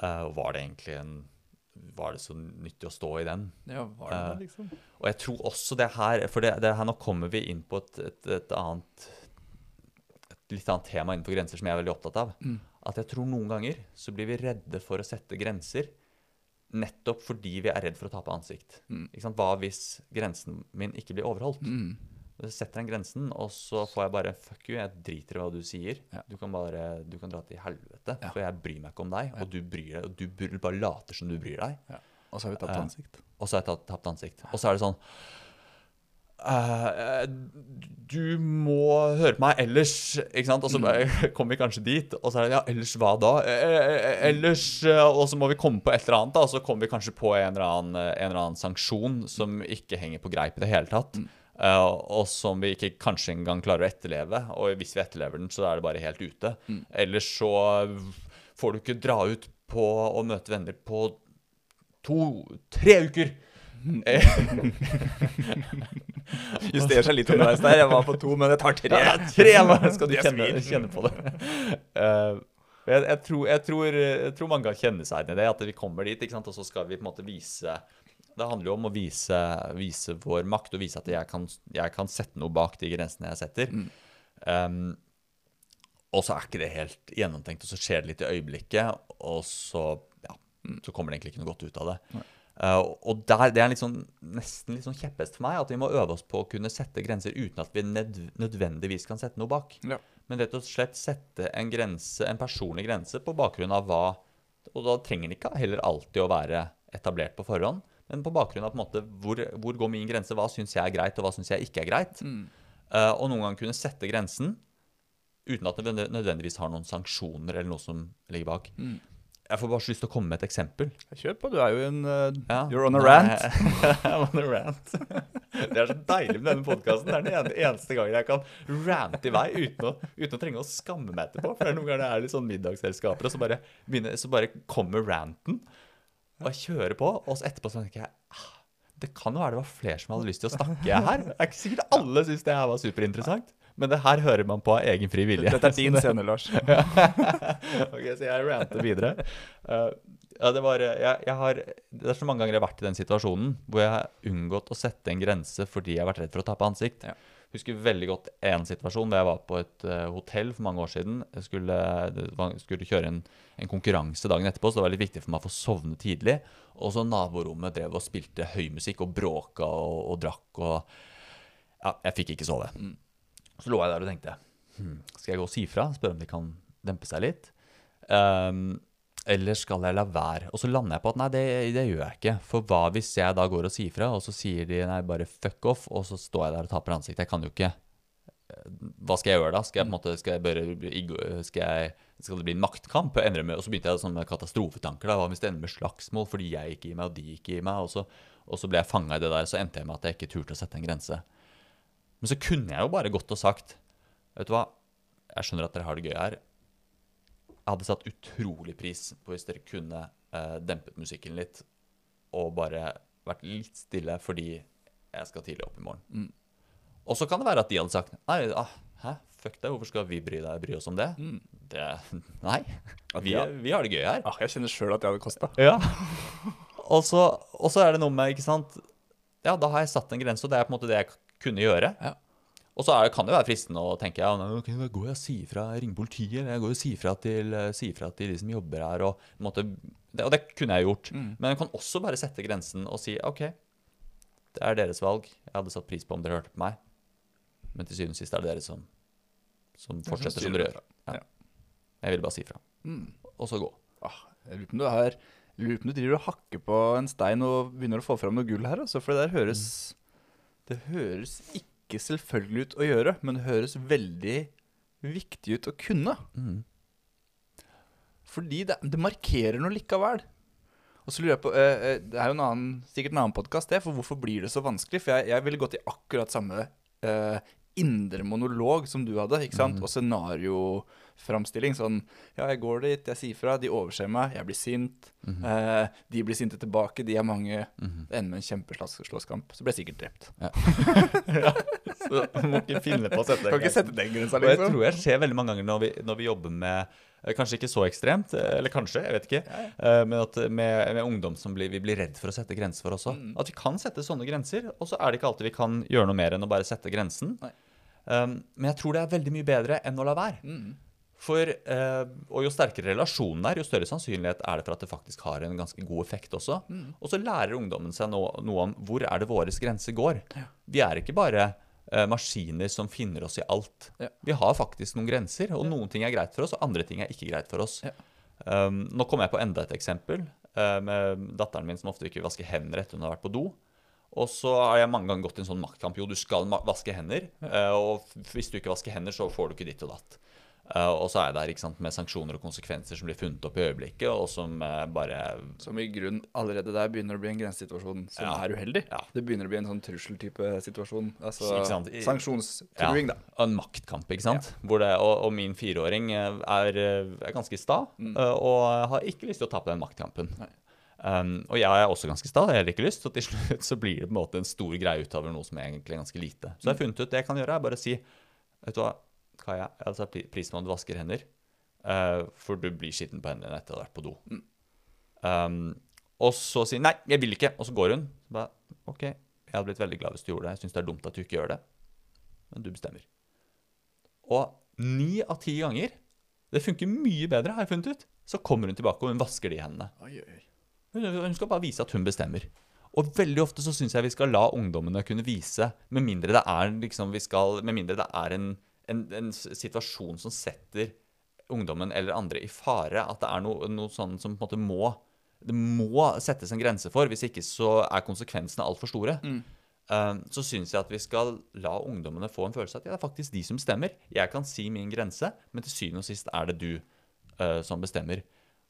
Uh, og var det egentlig en Var det så nyttig å stå i den? Ja, var det Eh, det, liksom? Og jeg tror også det her For det, det her nå kommer vi inn på et, et, et annet Et litt annet tema innenfor grenser som jeg er veldig opptatt av. Mm. At jeg tror noen ganger så blir vi redde for å sette grenser nettopp fordi vi er redd for å tape ansikt. Mm. Hva hvis grensen min ikke blir overholdt? Mm. Jeg setter den grensen, og så får jeg bare Fuck you, jeg driter i hva du sier. Ja. Du kan bare du kan dra til helvete, Ja. for jeg bryr meg ikke om deg. Og du bryr deg, og du bryr, bare later som du bryr deg. Ja. Og så har vi tapt ansikt. ansikt. Og så har jeg tatt, tapt ansikt. Og så er det sånn eh, Du må høre på meg ellers, ikke sant? Og så bare kommer vi kanskje dit, og så er det ja, ellers hva da? Eh, eh, ellers Og så må vi komme på et eller annet, da, og så kommer vi kanskje på en eller annen, en eller annen sanksjon som ikke henger på greip i det hele tatt. eh, og som vi ikke kanskje engang klarer å etterleve. Og hvis vi etterlever den, så er det bare helt ute. Ellers så får du ikke dra ut på å møte venner på to-tre uker. Justerer seg litt underveis der. Jeg var på to, men jeg tar tre. Ja, tre skal du kjenne, kjenne på det. Uh, jeg, jeg, tror, jeg, tror, jeg tror mange kan kjenne seg igjen i det, at vi kommer dit, og så skal vi på en måte vise Det handler jo om å vise, vise vår makt og vise at jeg kan, kan sette noe bak de grensene jeg setter. Um, og så er ikke det helt gjennomtenkt, og så skjer det litt i øyeblikket, og så, ja, så kommer det egentlig ikke noe godt ut av det. Uh, og der, det er sånn, nesten litt sånn kjepphest for meg, at vi må øve oss på å kunne sette grenser uten at vi nødvendigvis kan sette noe bak. Ja. Men rett og slett sette en grense, en personlig grense på bakgrunn av hva Og da trenger den ikke heller alltid å være etablert på forhånd, men på bakgrunn av på en måte hvor, hvor går min grense, hva syns jeg er greit, og hva syns jeg ikke er greit. Uh, og noen ganger kunne sette grensen uten at det nødvendigvis har noen sanksjoner eller noe som ligger bak. Jeg får bare så lyst til å komme med et eksempel. Kjør på, du er jo en uh, Ja. You're on a rant. I'm on a rant. Det er så deilig med denne podkasten. Det er den eneste gangen jeg kan rante i vei uten å, uten å trenge å skamme meg etterpå. For det er noen ganger det er litt sånn middagsselskaper, og så bare, begynner, så bare kommer ranten. Og jeg kjører på, og så etterpå så tenker jeg ah, det kan jo være det var flere som hadde lyst til å snakke her. Det er ikke sikkert alle syns det her var superinteressant. Men det her hører man på av egen fri vilje. Dette er din scene, Lars. ok, så jeg ranter videre. Uh, ja, det, var, jeg, jeg har, det er så mange ganger jeg har vært i den situasjonen hvor jeg har unngått å sette en grense fordi jeg har vært redd for å tape ansikt. Ja. husker veldig godt en situasjon da jeg var på et uh, hotell for mange år siden. Jeg skulle, skulle kjøre en, en konkurranse dagen etterpå, så det var litt viktig for meg å få sovne tidlig. Og så naborommet drev og spilte høy musikk og bråka og, og drakk og Ja, jeg fikk ikke sove. Så lå jeg der og tenkte hm, Skal jeg gå og si fra? Spørre om de kan dempe seg litt? Um, eller skal jeg la være? Og så lander jeg på at nei, det, det gjør jeg ikke. For hva hvis jeg da går og sier fra, og så sier de nei, bare fuck off, og så står jeg der og taper ansiktet? Jeg kan jo ikke eh, Hva skal jeg gjøre da? Skal jeg på en måte, skal jeg bare skal, jeg, skal det bli en maktkamp? Med, og så begynte jeg sånn med katastrofetanker. da, Hva hvis det ender med slagsmål fordi jeg ikke gir meg, og de ikke gir meg? Og så, og så ble jeg fanga i det der, så endte jeg med at jeg ikke turte å sette en grense. Men så kunne jeg jo bare gått og sagt Vet du hva, jeg skjønner at dere har det gøy her. Jeg hadde satt utrolig pris på hvis dere kunne eh, dempet musikken litt og bare vært litt stille fordi jeg skal tidlig opp i morgen. Og så kan det være at de hadde sagt Nei, ah, hæ, fuck deg, hvorfor skal vi bry, deg, bry oss om det? det nei, vi, vi har det gøy her. Ah, jeg kjenner sjøl at jeg hadde kosta. Ja. og, så, er det noe med, ikke sant Ja, da har jeg satt en grense, og det er på en måte det jeg kunne gjøre. Ja. Og så er, kan det være fristende å tenke ja, nei, ok, da går jeg og sier fra, jeg ringer politiet, eller jeg går og sier fra til, eh, sier fra til de som jobber her, og, måte, det, og det kunne jeg gjort. Mm. Men jeg kan også bare sette grensen og si ok, det er deres valg. Jeg hadde satt pris på om dere hørte på meg. Men til syvende og sist er det dere som, som fortsetter som dere gjør. Ja. Jeg ville bare si fra. Mm. Og så gå. Ah, jeg lurer på om du er jeg lurer på om du driver og hakker på en stein og begynner å få fram noe gull her. Altså, for det der høres Det høres ikke selvfølgelig ut å gjøre, men det høres veldig viktig ut å kunne. Mm. Fordi det, det markerer noe likevel. Og så lurer jeg på eh, eh, Det er jo en annen, sikkert en annen podkast. For hvorfor blir det så vanskelig? For jeg, jeg ville gått i akkurat samme eh, indre monolog som du hadde. ikke sant? Og scenarioframstilling. Sånn Ja, jeg går dit, jeg sier fra, de overser meg, jeg blir sint. eh, de blir sinte tilbake, de er mange. Det ender med en kjempeslåsskamp. Så blir jeg sikkert drept. Så du må ikke finne på å sette Kan ikke sette den grensa, Og jeg liksom. tror jeg skjer veldig mange ganger når vi, når vi jobber med eh, Kanskje ikke så ekstremt, eh, eller kanskje, jeg vet ikke. eh, Men at med, med ungdom som blir, vi blir redd for å sette grenser for også. Mm. At vi kan sette sånne grenser, og så er det ikke alltid vi kan gjøre noe mer enn å bare sette grensen. Nei. Um, men jeg tror det er veldig mye bedre enn å la være. Mm. For, uh, og jo sterkere relasjonen er, jo større sannsynlighet er det for at det faktisk har en ganske god effekt også. Mm. Og så lærer ungdommen seg nå, noe om hvor er det våre grenser går. Vi er ikke bare uh, maskiner som finner oss i alt. Ja. Vi har faktisk noen grenser, og noen ting er greit for oss, og andre ting er ikke greit for oss. Ja. Um, nå kommer jeg på enda et eksempel uh, med datteren min som ofte ikke vil vaske hender etter hun har vært på do. Og så har jeg mange ganger gått i en sånn maktkamp. Jo, du skal vaske hender. eh, og hvis du ikke vasker hender, så får du ikke ditt og datt. Eh, og så er jeg der ikke sant, med sanksjoner og konsekvenser som blir funnet opp i øyeblikket, og som eh, bare Som i grunn allerede der begynner å bli en grensesituasjon som Ja. er uheldig. Ja. Det begynner å bli en sånn trusseltype situasjon. Altså sanksjonstruing, ja. Da. En maktkamp, ikke sant? Hvor det, og, og min fireåring er, er ganske sta, mm. og har ikke lyst til å tape den maktkampen. Nei. Um, og jeg er også ganske sta, jeg har ikke lyst, så til slutt så blir det på en måte en stor greie ut av noe som er egentlig ganske lite. Så jeg har funnet ut det jeg kan gjøre, er bare å si Vet du hva, Kaja, satt pris på om du vasker hender, uh, for du blir skitten på hendene etter å ha vært på do. Um, og så sier nei, jeg vil ikke, og så går hun. Så bare, ok, jeg hadde blitt veldig glad hvis du gjorde det, jeg syns det er dumt at du ikke gjør det, men du bestemmer. Og ni av ti ganger, det funker mye bedre, har jeg funnet ut, så kommer hun tilbake og hun vasker de hendene. Oi, oi. Hun, skal bare vise at hun bestemmer. Og veldig ofte så syns jeg vi skal la ungdommene kunne vise, med mindre det er, liksom, vi skal, med mindre det er en, en, en situasjon som setter ungdommen eller andre i fare, at det er noe, noe sånn som på en måte må Det må settes en grense for, hvis ikke så er konsekvensene altfor store. Um, så syns jeg at vi skal la ungdommene få en følelse av at ja, det er faktisk de som bestemmer. Jeg kan si min grense, men til syvende og sist er det du uh, som bestemmer.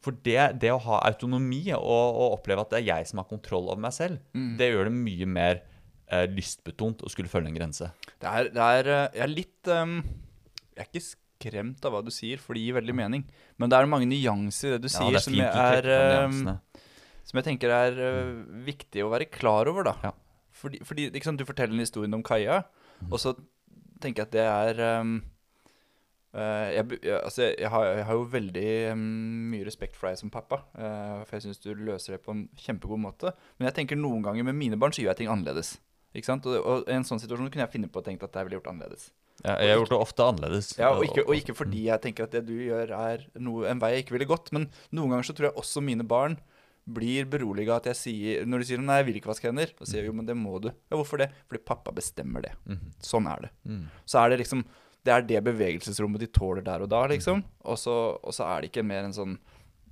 For det, det å ha autonomi og, og oppleve at det er jeg som har kontroll over meg selv, det gjør det mye mer uh, lystbetont å skulle følge en grense. Det er, det er eh, Jeg er litt um, Jeg er ikke skremt av hva du sier, for det gir veldig mening. Men det er mange nyanser i det du sier, det som, jeg er, ehm, som jeg tenker er uh, viktig å være klar over, da. Ja. Fordi, fordi liksom, du forteller en historie om Kaja, og så tenker jeg at det er ehm, eh, jeg, altså, jeg, har, jeg har jo veldig ehm, mye respekt for deg som pappa, uh, for jeg syns du løser det på en kjempegod måte. Men jeg tenker noen ganger med mine barn så gjør jeg ting annerledes. Ikke sant? Og, og i en sånn situasjon kunne jeg finne på å tenke at jeg ville gjort annerledes. Ja, jeg har gjort det ofte annerledes. Ja, og ikke, og ikke fordi jeg tenker at det du gjør, er noe, en vei jeg ikke ville gått. Men noen ganger så tror jeg også mine barn blir beroliga at jeg sier Når de sier 'nei, jeg vil ikke vaske hender', så sier jeg jo, men det må du. Ja, hvorfor det? Fordi pappa bestemmer det. Sånn er det. Mm. Så er det liksom Det er det bevegelsesrommet de tåler der og da, liksom. Og så, og så er det ikke mer en sånn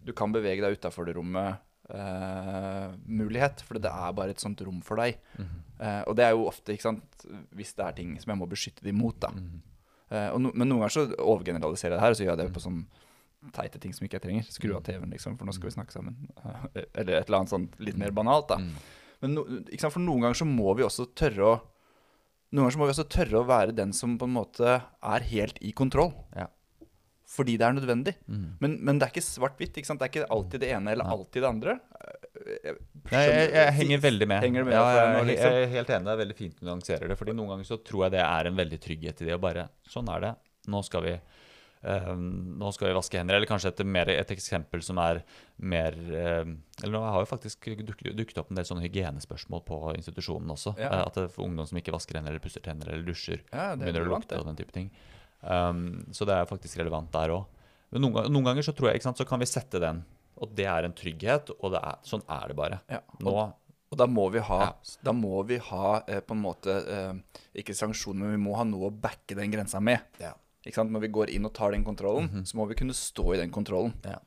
Du kan bevege deg utafor det rommet. Uh, mulighet, for det er bare et sånt rom for deg. Eh, og det er jo ofte, ikke sant, hvis det er ting som jeg må beskytte dem mot, da. Eh, og no, men noen ganger så overgeneraliserer jeg det her, og så gjør jeg det på sånn teite ting som ikke jeg trenger. Skru av TV-en, liksom, for nå skal vi snakke sammen. Eller et eller annet sånt litt mer banalt, da. Men no, ikke sant, for noen ganger så må vi også tørre å Noen ganger så må vi også tørre å være den som på en måte er helt i kontroll. Ja. Fordi det er nødvendig. Mm. Men, men det er ikke svart-hvitt. ikke sant? Det er ikke alltid det ene eller Nei. alltid det andre. Jeg- Nei, jeg, jeg henger veldig med. Henger med ja, for jeg, nå, liksom? jeg er helt enig. Det er veldig fint du nyanserer det. Fordi noen ganger så tror jeg det er en veldig trygghet i det å bare Sånn er det. Nå skal vi nå skal vi vaske hender. Eller kanskje et, mer, et eksempel som er mer eh, Eller nå har jo faktisk dukket, opp en del sånne hygienespørsmål på institusjonen også. Ja. Eh, at det er for ungdom som ikke vasker hender eller pusser tenner eller dusjer, Ja, er begynner å lukte og den type ting. Um, så det er faktisk relevant der òg. Men noen, noen ganger så tror jeg sant, så kan vi sette den. Og det er en trygghet, og det er, sånn er det bare. Ja, Nå Og da må vi ha, Ja. må vi ha eh, på en måte eh, Ikke sanksjoner, men vi må ha noe å backe den grensa med. Ja. Når vi går inn og tar den kontrollen, så må vi kunne stå i den kontrollen. Ja.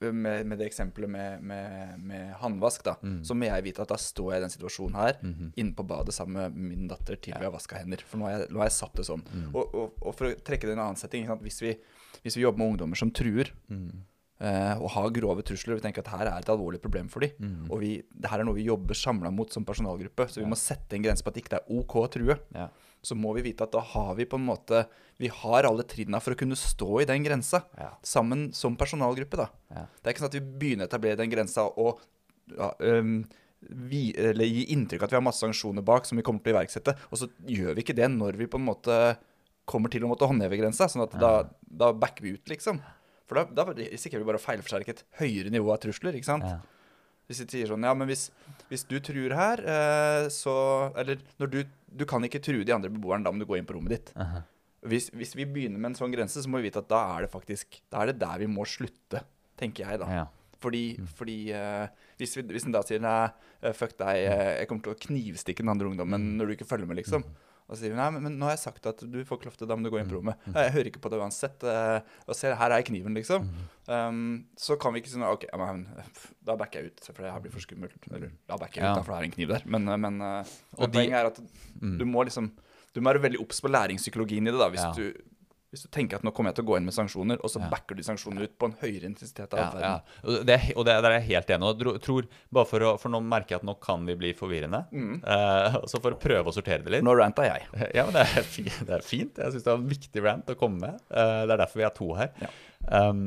Med, med det eksempelet med, med, med håndvask, da, så må jeg vite at da står jeg i den situasjonen her, inne på badet sammen med min datter til vi har vaska hender. For nå har jeg, nå har jeg satt det sånn. Og, og, og for å trekke det i en annen setting? Hvis, vi, hvis vi jobber med ungdommer som truer, eh, og har grove trusler, og vi tenker at her er et alvorlig problem for dem, og vi, det her er noe vi jobber samla mot som personalgruppe, så vi må sette en grense på at det ikke er OK å true Ja. Så må vi vite at da har vi på en måte Vi har alle trinna for å kunne stå i den grensa Ja. sammen som personalgruppe. da. Ja. Det er ikke sånn at vi begynner å etablere den grensa og ja, um, vi, eller gi inntrykk av at vi har masse sanksjoner bak som vi kommer til å iverksette, og så gjør vi ikke det når vi på en måte kommer til å måtte håndheve grensa. Sånn at da, da backer vi ut, liksom. For da, da risikerer vi bare å feilforsterke et høyere nivå av trusler. ikke sant? Ja. Hvis de sier sånn Ja, men hvis, hvis du truer her, eh, så Eller når du Du kan ikke true de andre beboerne, da må du gå inn på rommet ditt. Hvis, hvis vi begynner med en sånn grense, så må vi vite at da er det faktisk Da er det der vi må slutte, tenker jeg, da. Ja. Fordi, fordi uh, hvis, vi, hvis en da sier nei, eh, fuck deg, eh, jeg kommer til å knivstikke den andre ungdommen når du ikke følger med, liksom. Og så sier hun nei, men, men nå har jeg sagt at du får ikke lov til det, da må du gå inn på rommet. «Nei, Jeg hører ikke på det uansett. eh, og ser, her er kniven, liksom. Um, så kan vi ikke si noe, ok, men, da backer jeg ut, for det her blir for skummelt. Eller da backer jeg ut, da, for det er en kniv der. Men, eh, men, eh, Og men de- er at du må liksom Du må være veldig obs på læringspsykologien i det, da. Hvis, Ja. du, hvis du tenker at nå kommer jeg til å gå inn med sanksjoner, og så Ja. backer du sanksjoner ut på en høyere intensitet av Ja, atferden. ja. Og det, og det, der er jeg helt enig. Og tror, bare for, å, for nå merker jeg at nå kan vi bli forvirrende. Eh, så for å prøve å sortere det litt Nå ranta jeg. Ja, men det er, fi- det er fint. Jeg syns det er en viktig rant å komme med. Uh, det er derfor vi er to her. Ja. Um,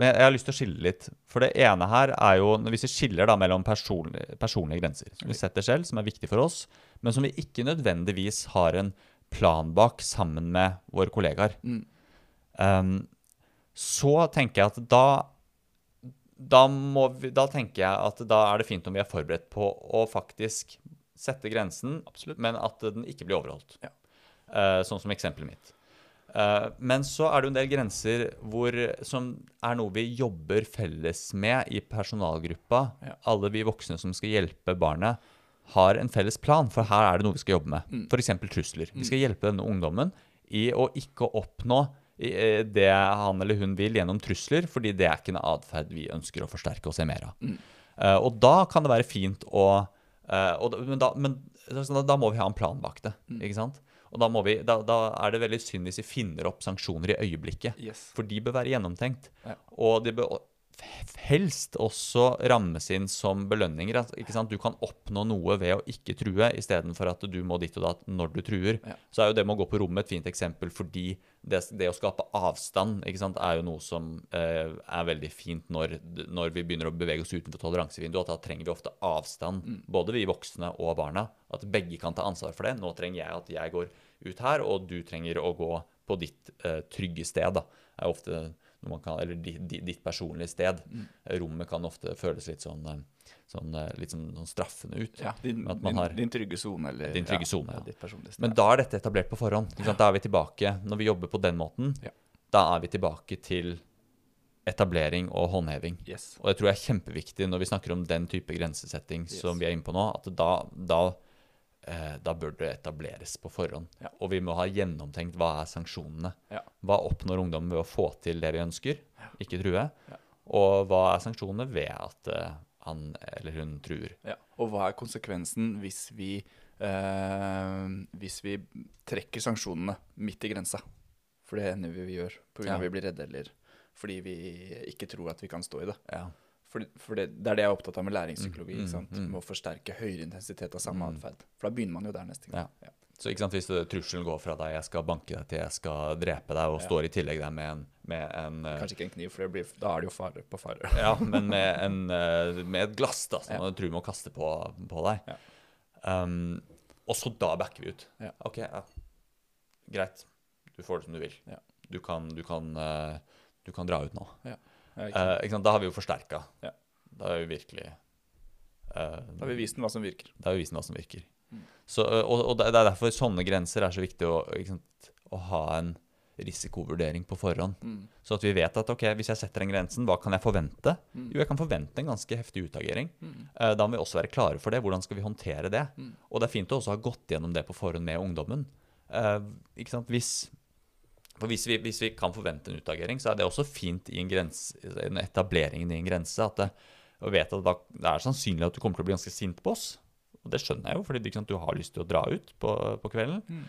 men jeg, har lyst til å skille litt. For det ene her er jo Hvis vi skiller da mellom personlige, personlige grenser, som vi setter selv, som er viktig for oss, men som vi ikke nødvendigvis har en plan bak sammen med våre kollegaer, Mm. um, så tenker jeg at da da, må vi, da tenker jeg at da er det fint om vi er forberedt på å faktisk sette grensen, men at den ikke blir overholdt. Ja. Uh, sånn som eksempelet mitt. Uh, men så er det jo en del grenser hvor, som er noe vi jobber felles med i personalgruppa. Ja. Alle vi voksne som skal hjelpe barnet, har en felles plan, for her er det noe vi skal jobbe med. Mm. F.eks. trusler. Vi skal hjelpe denne ungdommen i å ikke oppnå eh, det han eller hun vil gjennom trusler, fordi det er ikke en atferd vi ønsker å forsterke og se mer av. Mm. Uh, og da kan det være fint å uh, og Men, da, men da, da må vi ha en plan bak det. Mm. ikke sant? Og da, må vi, da, da er det veldig synd hvis vi finner opp sanksjoner i øyeblikket. Yes. For de bør være gjennomtenkt. Ja. Og de bør helst også rammes inn som belønninger. Ikke sant? Du kan oppnå noe ved å ikke true, istedenfor at du må ditt og datt når du truer. Ja. Så er jo det med å gå på rommet et fint eksempel, fordi det, det å skape avstand ikke sant, er jo noe som eh, er veldig fint når, når vi begynner å bevege oss utenfor toleransevinduet. At da trenger vi ofte avstand, Mm. både vi voksne og barna. At begge kan ta ansvar for det. Nå trenger jeg at jeg går ut her, og du trenger å gå på ditt eh, trygge sted. da, er ofte kan, eller di, di, ditt personlige sted. Rommet kan ofte føles litt sånn, eh, sånn, eh, litt sånn, sånn straffende ut. Ja, din, din, har- din trygge sone, eller Din trygge zone, ja. Ditt personlige sted. Men da er dette etablert på forhånd. Da er vi tilbake, Når vi jobber på den måten, Ja. da er vi tilbake til etablering og håndheving. yes. Og det tror jeg er kjempeviktig når vi snakker om den type grensesetting Yes. som vi er inne på nå, at da, da, da bør det etableres på forhånd. Ja. Og vi må ha gjennomtenkt hva er sanksjonene. Ja. Hva oppnår ungdommen ved å få til det vi ønsker, ikke true? Ja. Og hva er sanksjonene ved at eh, han eller hun truer? Ja. Og hva er konsekvensen hvis vi eh, Hvis vi trekker sanksjonene midt i grensa? For det hender vi vi gjør pga. At vi blir redde, eller fordi vi ikke tror at vi kan stå i det. Ja. For, for det, det er det jeg er opptatt av med læringspsykologi. Mm, mm, mm. Med å forsterke høyere intensitet av samme Mm. atferd. For da begynner man jo der neste gang. Ja. Så ikke sant, Hvis det- trusselen går fra deg 'jeg skal banke deg' til 'jeg skal drepe deg', og Ja. står i tillegg der med en, med en eh, Kanskje ikke en kniv, for det blir, da er det jo fare på fare. Ja, men med, en, eh, med et glass da, som Ja. du tror må kaste på, på deg. Ja. Um, og så da backer vi ut. Ja. OK, ja. greit. Du får det som du vil. Ja. Du, kan, du, kan, eh, du kan dra ut nå. Ja, ikke? Eh? Da har vi jo forsterka. Ja. Da har vi virkelig eh, Da har vi vist den hva som virker. da har vi vist den hva som virker. Mm. Så, eh, og, og det er derfor sånne grenser er så viktig å, sant, å ha en risikovurdering på forhånd. Mm. Så at vi vet at ok, hvis jeg setter den grensen, hva kan jeg forvente? Mm. Jo, jeg kan forvente en ganske heftig utagering. Mm. Eh, Da må vi også være klare for det. Hvordan skal vi håndtere det? Mm. Og det er fint å også ha gått gjennom det på forhånd med ungdommen. Eh? Hvis, for hvis vi, hvis vi kan forvente en utagering, så er det også fint i en, grense, en etableringen i en grense. At det, og vet at det er sannsynlig at du kommer til å bli ganske sint på oss. Og det skjønner jeg jo, fordi sant, du har lyst til å dra ut på, på kvelden. Mm.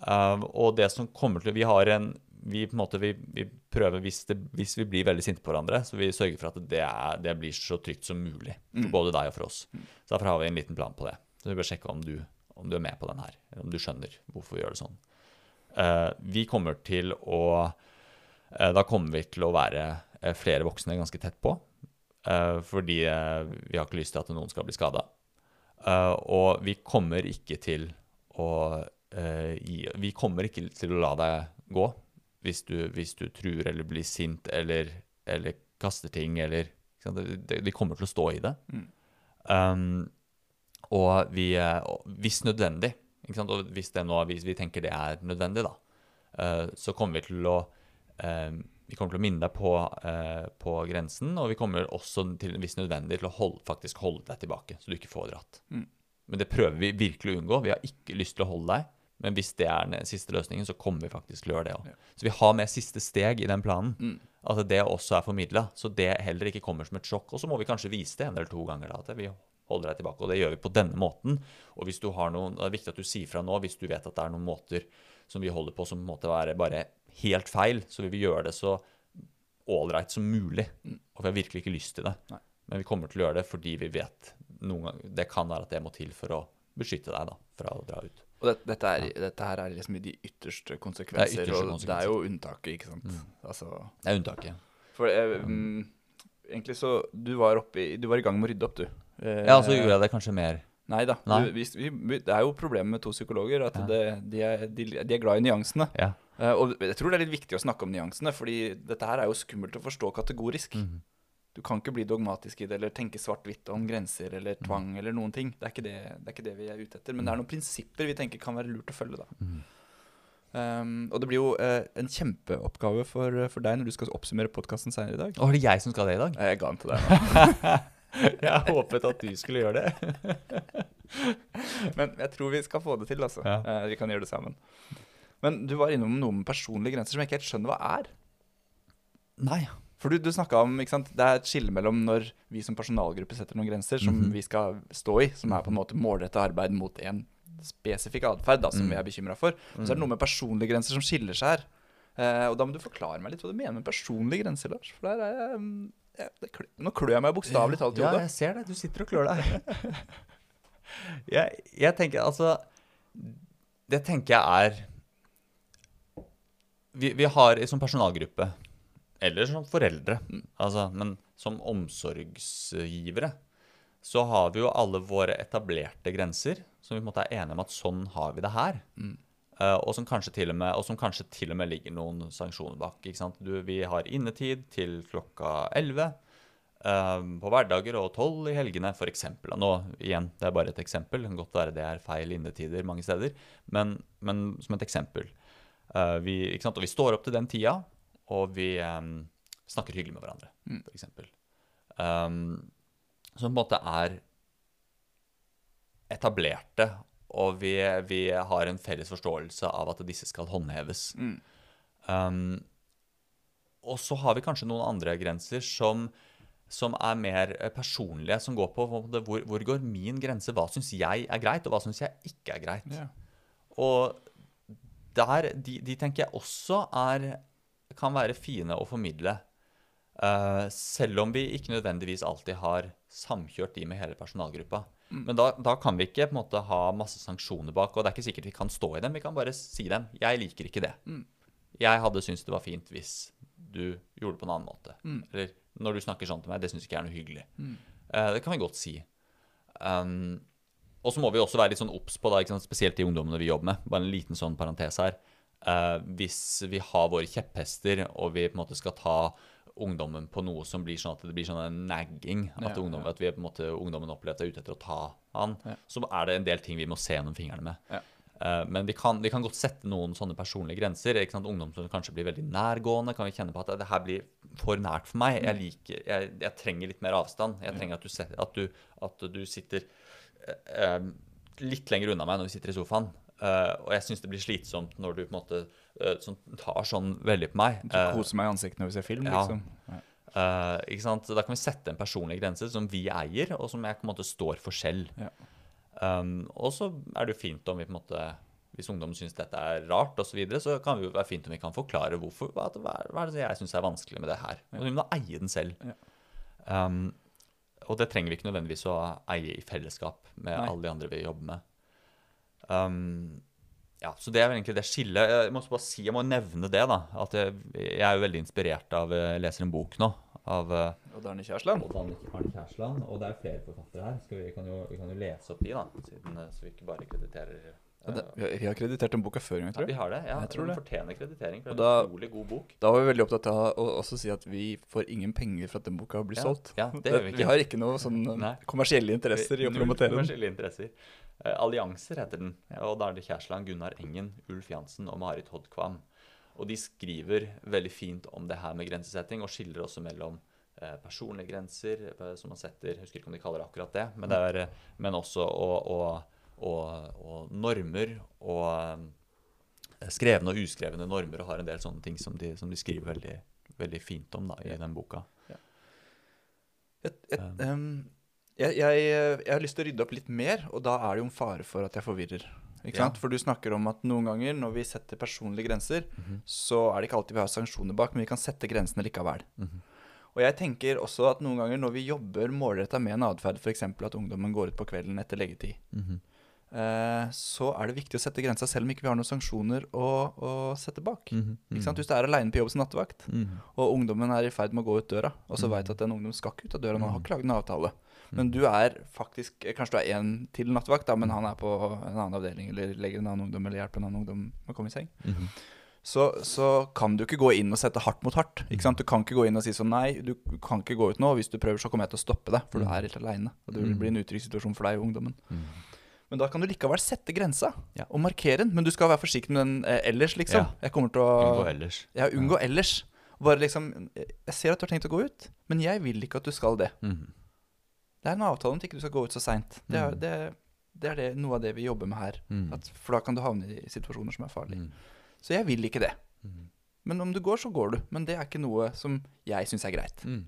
Uh, og det som kommer til Vi har en vi på en måte, vi, vi prøver, hvis, det, hvis vi blir veldig sinte på hverandre, så vi sørger for at det, er, det blir så trygt som mulig. For Mm. både deg og for oss. Så derfor har vi en liten plan på det. Så vi bør sjekke om du, om du er med på den her. Om du skjønner hvorfor vi gjør det sånn. Eh, vi kommer til å eh, Da kommer vi til å være eh, flere voksne ganske tett på. eh, fordi vi har ikke lyst til at noen skal bli skada. og vi kommer ikke til å eh, gi Vi kommer ikke til å la deg gå hvis du, hvis du truer eller blir sint eller, eller kaster ting eller Vi kommer til å stå i det. Mm. Um, og vi, hvis nødvendig? Og hvis, det nå, hvis vi tenker det er nødvendig, da, uh, så kommer vi til å uh, vi kommer til å minne deg på, uh, på grensen, og vi kommer også til, hvis nødvendig, til å holde, faktisk holde deg tilbake, så du ikke får dratt. Mm. Men det prøver vi virkelig å unngå. Vi har ikke lyst til å holde deg, men hvis det er den siste løsningen, så kommer vi faktisk til å gjøre det òg. Ja. Så vi har med siste steg i den planen. Mm. At det også er formidla, så det heller ikke kommer som et sjokk. Og så må vi kanskje vise det en eller to ganger, da, at vi holder deg tilbake. Og det gjør vi på denne måten. Og hvis du har noen, det er viktig at du sier fra nå hvis du vet at det er noen måter som vi holder på som måte er bare helt feil, så vil vi gjøre det så ålreit som mulig. Mm. Og vi har virkelig ikke lyst til det. Nei. Men vi kommer til å gjøre det fordi vi vet noen ganger, Det kan være at det må til for å beskytte deg da, fra å dra ut. Og det, dette, er, dette her er liksom de ytterste konsekvenser, ytterste og det er jo unntaket, ikke sant. Mm. Altså, Det er unntaket. for eh, um, egentlig så Du var oppe i Du var i gang med å rydde opp, du. Eh, Ja, så gjorde jeg det kanskje mer Nei da. Nei. Vi, det er jo problemet med to psykologer, at Ja. det, de, er, de, de er glad i nyansene. Ja. Eh, og jeg tror det er litt viktig å snakke om nyansene, fordi dette her er jo skummelt å forstå kategorisk. Mhm. Du kan ikke bli dogmatisk i det, eller tenke svart-hvitt om grenser eller Mm. tvang eller noen ting. Det er, det, det er ikke det vi er ute etter. Men det er noen prinsipper vi tenker kan være lurt å følge, da. Mm. Um, og det blir jo uh, en kjempeoppgave for, for deg når du skal oppsummere podkasten senere i dag. Og er det jeg som skal det i dag? Jeg ga den til deg. Jeg håpet at du skulle gjøre det. Men jeg tror vi skal få det til, altså. Ja. Eh, vi kan gjøre det sammen. Men du var innom noe med personlige grenser som jeg ikke helt skjønner hva er. Nei. For du, du snakka om ikke sant? Det er et skille mellom når vi som personalgruppe setter noen grenser som Mhm. vi skal stå i, som er på en måte målrettet arbeid mot en spesifikk atferd som Mm. vi er bekymra for. Og så er det noe med personlige grenser som skiller seg her. Eh, og da må du forklare meg litt hva du mener med personlige grenser, Lars. For der er jeg mm, klø, Nå klør jeg meg bokstavelig talt i hodet. Ja, jeg ser det. Du sitter og klør deg. jeg, jeg tenker altså Det tenker jeg er Vi, vi har som personalgruppe, eller som foreldre, altså, men som omsorgsgivere, så har vi jo alle våre etablerte grenser, som vi på en måte er enige om at sånn har vi det her. Mm. Eh, og, som med, og som kanskje til og med ligger noen sanksjoner bak. Du, vi har innetid til klokka 11 um, på hverdager og 12 i helgene, f.eks. Nå, igjen, det er bare et eksempel. Det kan godt være det er feil innetider mange steder, men, men som et eksempel. Uh, vi? Og vi står opp til den tida, og vi um, snakker hyggelig med hverandre, Mm. f.eks. Um, som på en måte er etablerte, og vi, vi har en felles forståelse av at disse skal håndheves. Mm. Um, og så har vi kanskje noen andre grenser som, som er mer personlige, som går på hvor, hvor går min grense? Hva syns jeg er greit, og hva syns jeg ikke er greit? Yeah. Og der, de, de tenker jeg også er, kan være fine å formidle. Uh, selv om vi ikke nødvendigvis alltid har samkjørt de med hele personalgruppa. Men da, da kan vi ikke på en måte ha masse sanksjoner bak, og det er ikke sikkert vi kan stå i dem. Vi kan bare si dem. Jeg liker ikke det. Jeg hadde syntes det var fint hvis du gjorde det på en annen måte. Eller når du snakker sånn til meg, det syns ikke jeg er noe hyggelig. Uh, det kan vi godt si. Um, og så må vi også være litt sånn obs på, da, sant? spesielt de ungdommene vi jobber med. Bare en liten sånn parentes her. Uh, hvis vi har våre kjepphester, og vi på en måte skal ta ungdommen på noe som blir sånn at det blir sånn en nagging, at, Ja, ungdommen, at vi måte, ungdommen opplever at de er ute etter å ta han, så er det en del ting vi må se gjennom fingrene med. Eh, men vi kan, vi kan godt sette noen sånne personlige grenser. Ikke sant? Ungdom som kanskje blir veldig nærgående, kan vi kjenne på at det her blir for nært for meg. Jeg, liker, jeg, jeg trenger litt mer avstand. Jeg trenger at du, set- at du, at du sitter eh, litt lenger unna meg når vi sitter i sofaen. Uh, og jeg syns det blir slitsomt når du på en måte eh, sånn, tar sånn veldig på meg. Du Eh, koser meg i ansiktet når vi ser film, ja. liksom. Ja. Eh, ikke sant? Da kan vi sette en personlig grense som vi eier, og som jeg på en måte står for selv. Ja. Um, og så er det jo fint om vi på en måte Hvis ungdom syns dette er rart og så, videre, så kan det jo være fint om vi kan forklare hvorfor. Hva, er- hva er det jeg syns er vanskelig med det her? Og vi må eie den selv. Ja. Um, og det trenger vi ikke nødvendigvis å eie i fellesskap med Nei. alle de andre vi jobber med. Um, ja, så det er vel egentlig det skillet. Jeg må også bare si, jeg må nevne det, da. At jeg, jeg er jo veldig inspirert av Jeg leser en bok nå av eh, Og Darne Kjærsland. Odd Arne Kjærsland. Og det er flere forfattere her. Skal vi, kan jo, vi kan jo lese opp de, da. Siden, eh, så vi ikke bare krediterer eh, Ja, det, vi har- vi har kreditert den boka før tror gang, ja, vi har det. Ja, Jeg tror Den det. fortjener kreditering. For det er en utrolig god bok. Da var vi veldig opptatt av å også si at vi får ingen penger for at den boka blir Ja, solgt. ja, det gjør vi ikke. Vi har ikke noe sånn kommersielle interesser i å promotere den. kommersielle interesser. Eh, Allianser heter den. Og da er det Kjærsland, Gunnar Engen, Ulf Jansen og Marit Hodkvam. Og de skriver veldig fint om det her med grensesetting, og skiller også mellom eh, personlige grenser, eh, som man setter Jeg husker ikke om de kaller det akkurat det, men, det er, men også og, og, og, og normer og skrevne og uskrevne normer, og har en del sånne ting som de, som de skriver veldig, veldig fint om da, i Ja. den boka. Et, et, Um. Jeg, jeg, jeg har lyst til å rydde opp litt mer, og da er det jo en fare for at jeg forvirrer. Ikke Ja. sant? For du snakker om at noen ganger når vi setter personlige grenser, Mhm. så er det ikke alltid vi har sanksjoner bak, men vi kan sette grensene likevel. Mhm. Og jeg tenker også at noen ganger når vi jobber målretta med en atferd, f.eks. at ungdommen går ut på kvelden etter leggetid, Mhm. eh, så er det viktig å sette grensa selv om ikke vi har noen sanksjoner å, å sette bak. Mhm. Ikke sant? Hvis du er aleine på jobb som nattevakt, Mhm. og ungdommen er i ferd med å gå ut døra, og så Mm. veit at en ungdom skal ikke ut av døra, nå har Mm. ikke laget en avtale. Men du er faktisk Kanskje du er en til nattevakt, da, men han er på en annen avdeling eller legger en annen ungdom eller hjelper en annen ungdom med å komme i seng. Mhm. Så, så kan du ikke gå inn og sette hardt mot hardt. Ikke sant? Du kan ikke gå inn og si sånn Nei, du kan ikke gå ut nå. Hvis du prøver, så kommer jeg til å stoppe deg, for du Mm. er helt aleine. Og det Mm. blir en utrygg situasjon for deg og ungdommen. Mhm. Men da kan du likevel sette grensa Ja. og markere den. Men du skal være forsiktig med den eh, ellers, liksom. Ja. Jeg kommer til å Unngå ellers. Ja, unngå ellers. Bare liksom Jeg ser at du har tenkt å gå ut, men jeg vil ikke at du skal det. Mhm. Det er en avtale om at ikke du skal gå ut så seint. Det, Mm. det, det er det, noe av det vi jobber med her. Mm. At, for da kan du havne i situasjoner som er farlige. Mhm. Så jeg vil ikke det. Mhm. Men om du går, så går du. Men det er ikke noe som jeg syns er greit. Mhm.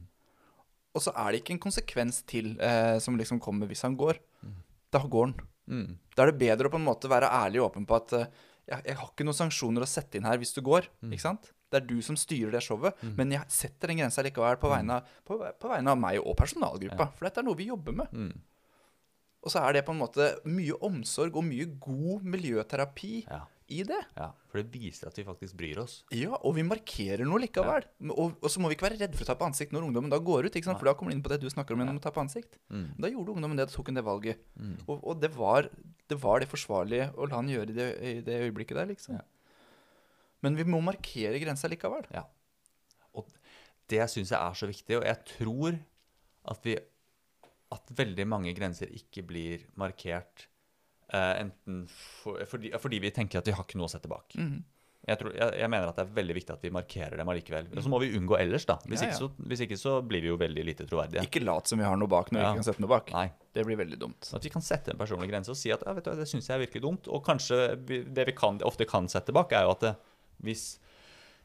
Og så er det ikke en konsekvens til eh, som liksom kommer hvis han går. Mm. Da går han. Mm. Da er det bedre å på en måte være ærlig og åpen på at eh, jeg, jeg har ikke noen sanksjoner å sette inn her hvis du går. Mm. Ikke sant? Det er du som styrer det showet, Mm. men jeg setter den grensa likevel på vegne, av, på, på vegne av meg og personalgruppa. Ja. For dette er noe vi jobber med. Mm. Og så er det på en måte mye omsorg og mye god miljøterapi Ja. i det. Ja, For det viser at vi faktisk bryr oss. Ja, og vi markerer noe likevel. Og, og så må vi ikke være redd for å ta på ansikt når ungdommen da går ut. ikke sant? For da kommer det inn på det du snakker om gjennom å tape ansikt. Mm. Da gjorde ungdommen det, tok hun det valget. Mm. Og, og det, var, det var det forsvarlige å la han gjøre i det, i det øyeblikket der, liksom. Ja. Men vi må markere grensa likevel. Ja. Og det syns jeg er så viktig, og jeg tror at vi At veldig mange grenser ikke blir markert uh, enten for, fordi, fordi vi tenker at vi har ikke noe å sette bak. -hmm. Jeg, tror, jeg, jeg mener at det er veldig viktig at vi markerer dem allikevel. Og så må vi unngå ellers, da. Hvis, Ja, ja. Ikke, så, hvis ikke så blir vi jo veldig lite troverdige. Ikke lat som vi har noe bak når vi ikke kan sette noe bak. Nei. Det blir veldig dumt. At vi kan sette en personlig grense og si at ja, vet du, det syns jeg er virkelig dumt. Og kanskje vi- det vi kan, ofte kan sette bak, er jo at det, hvis,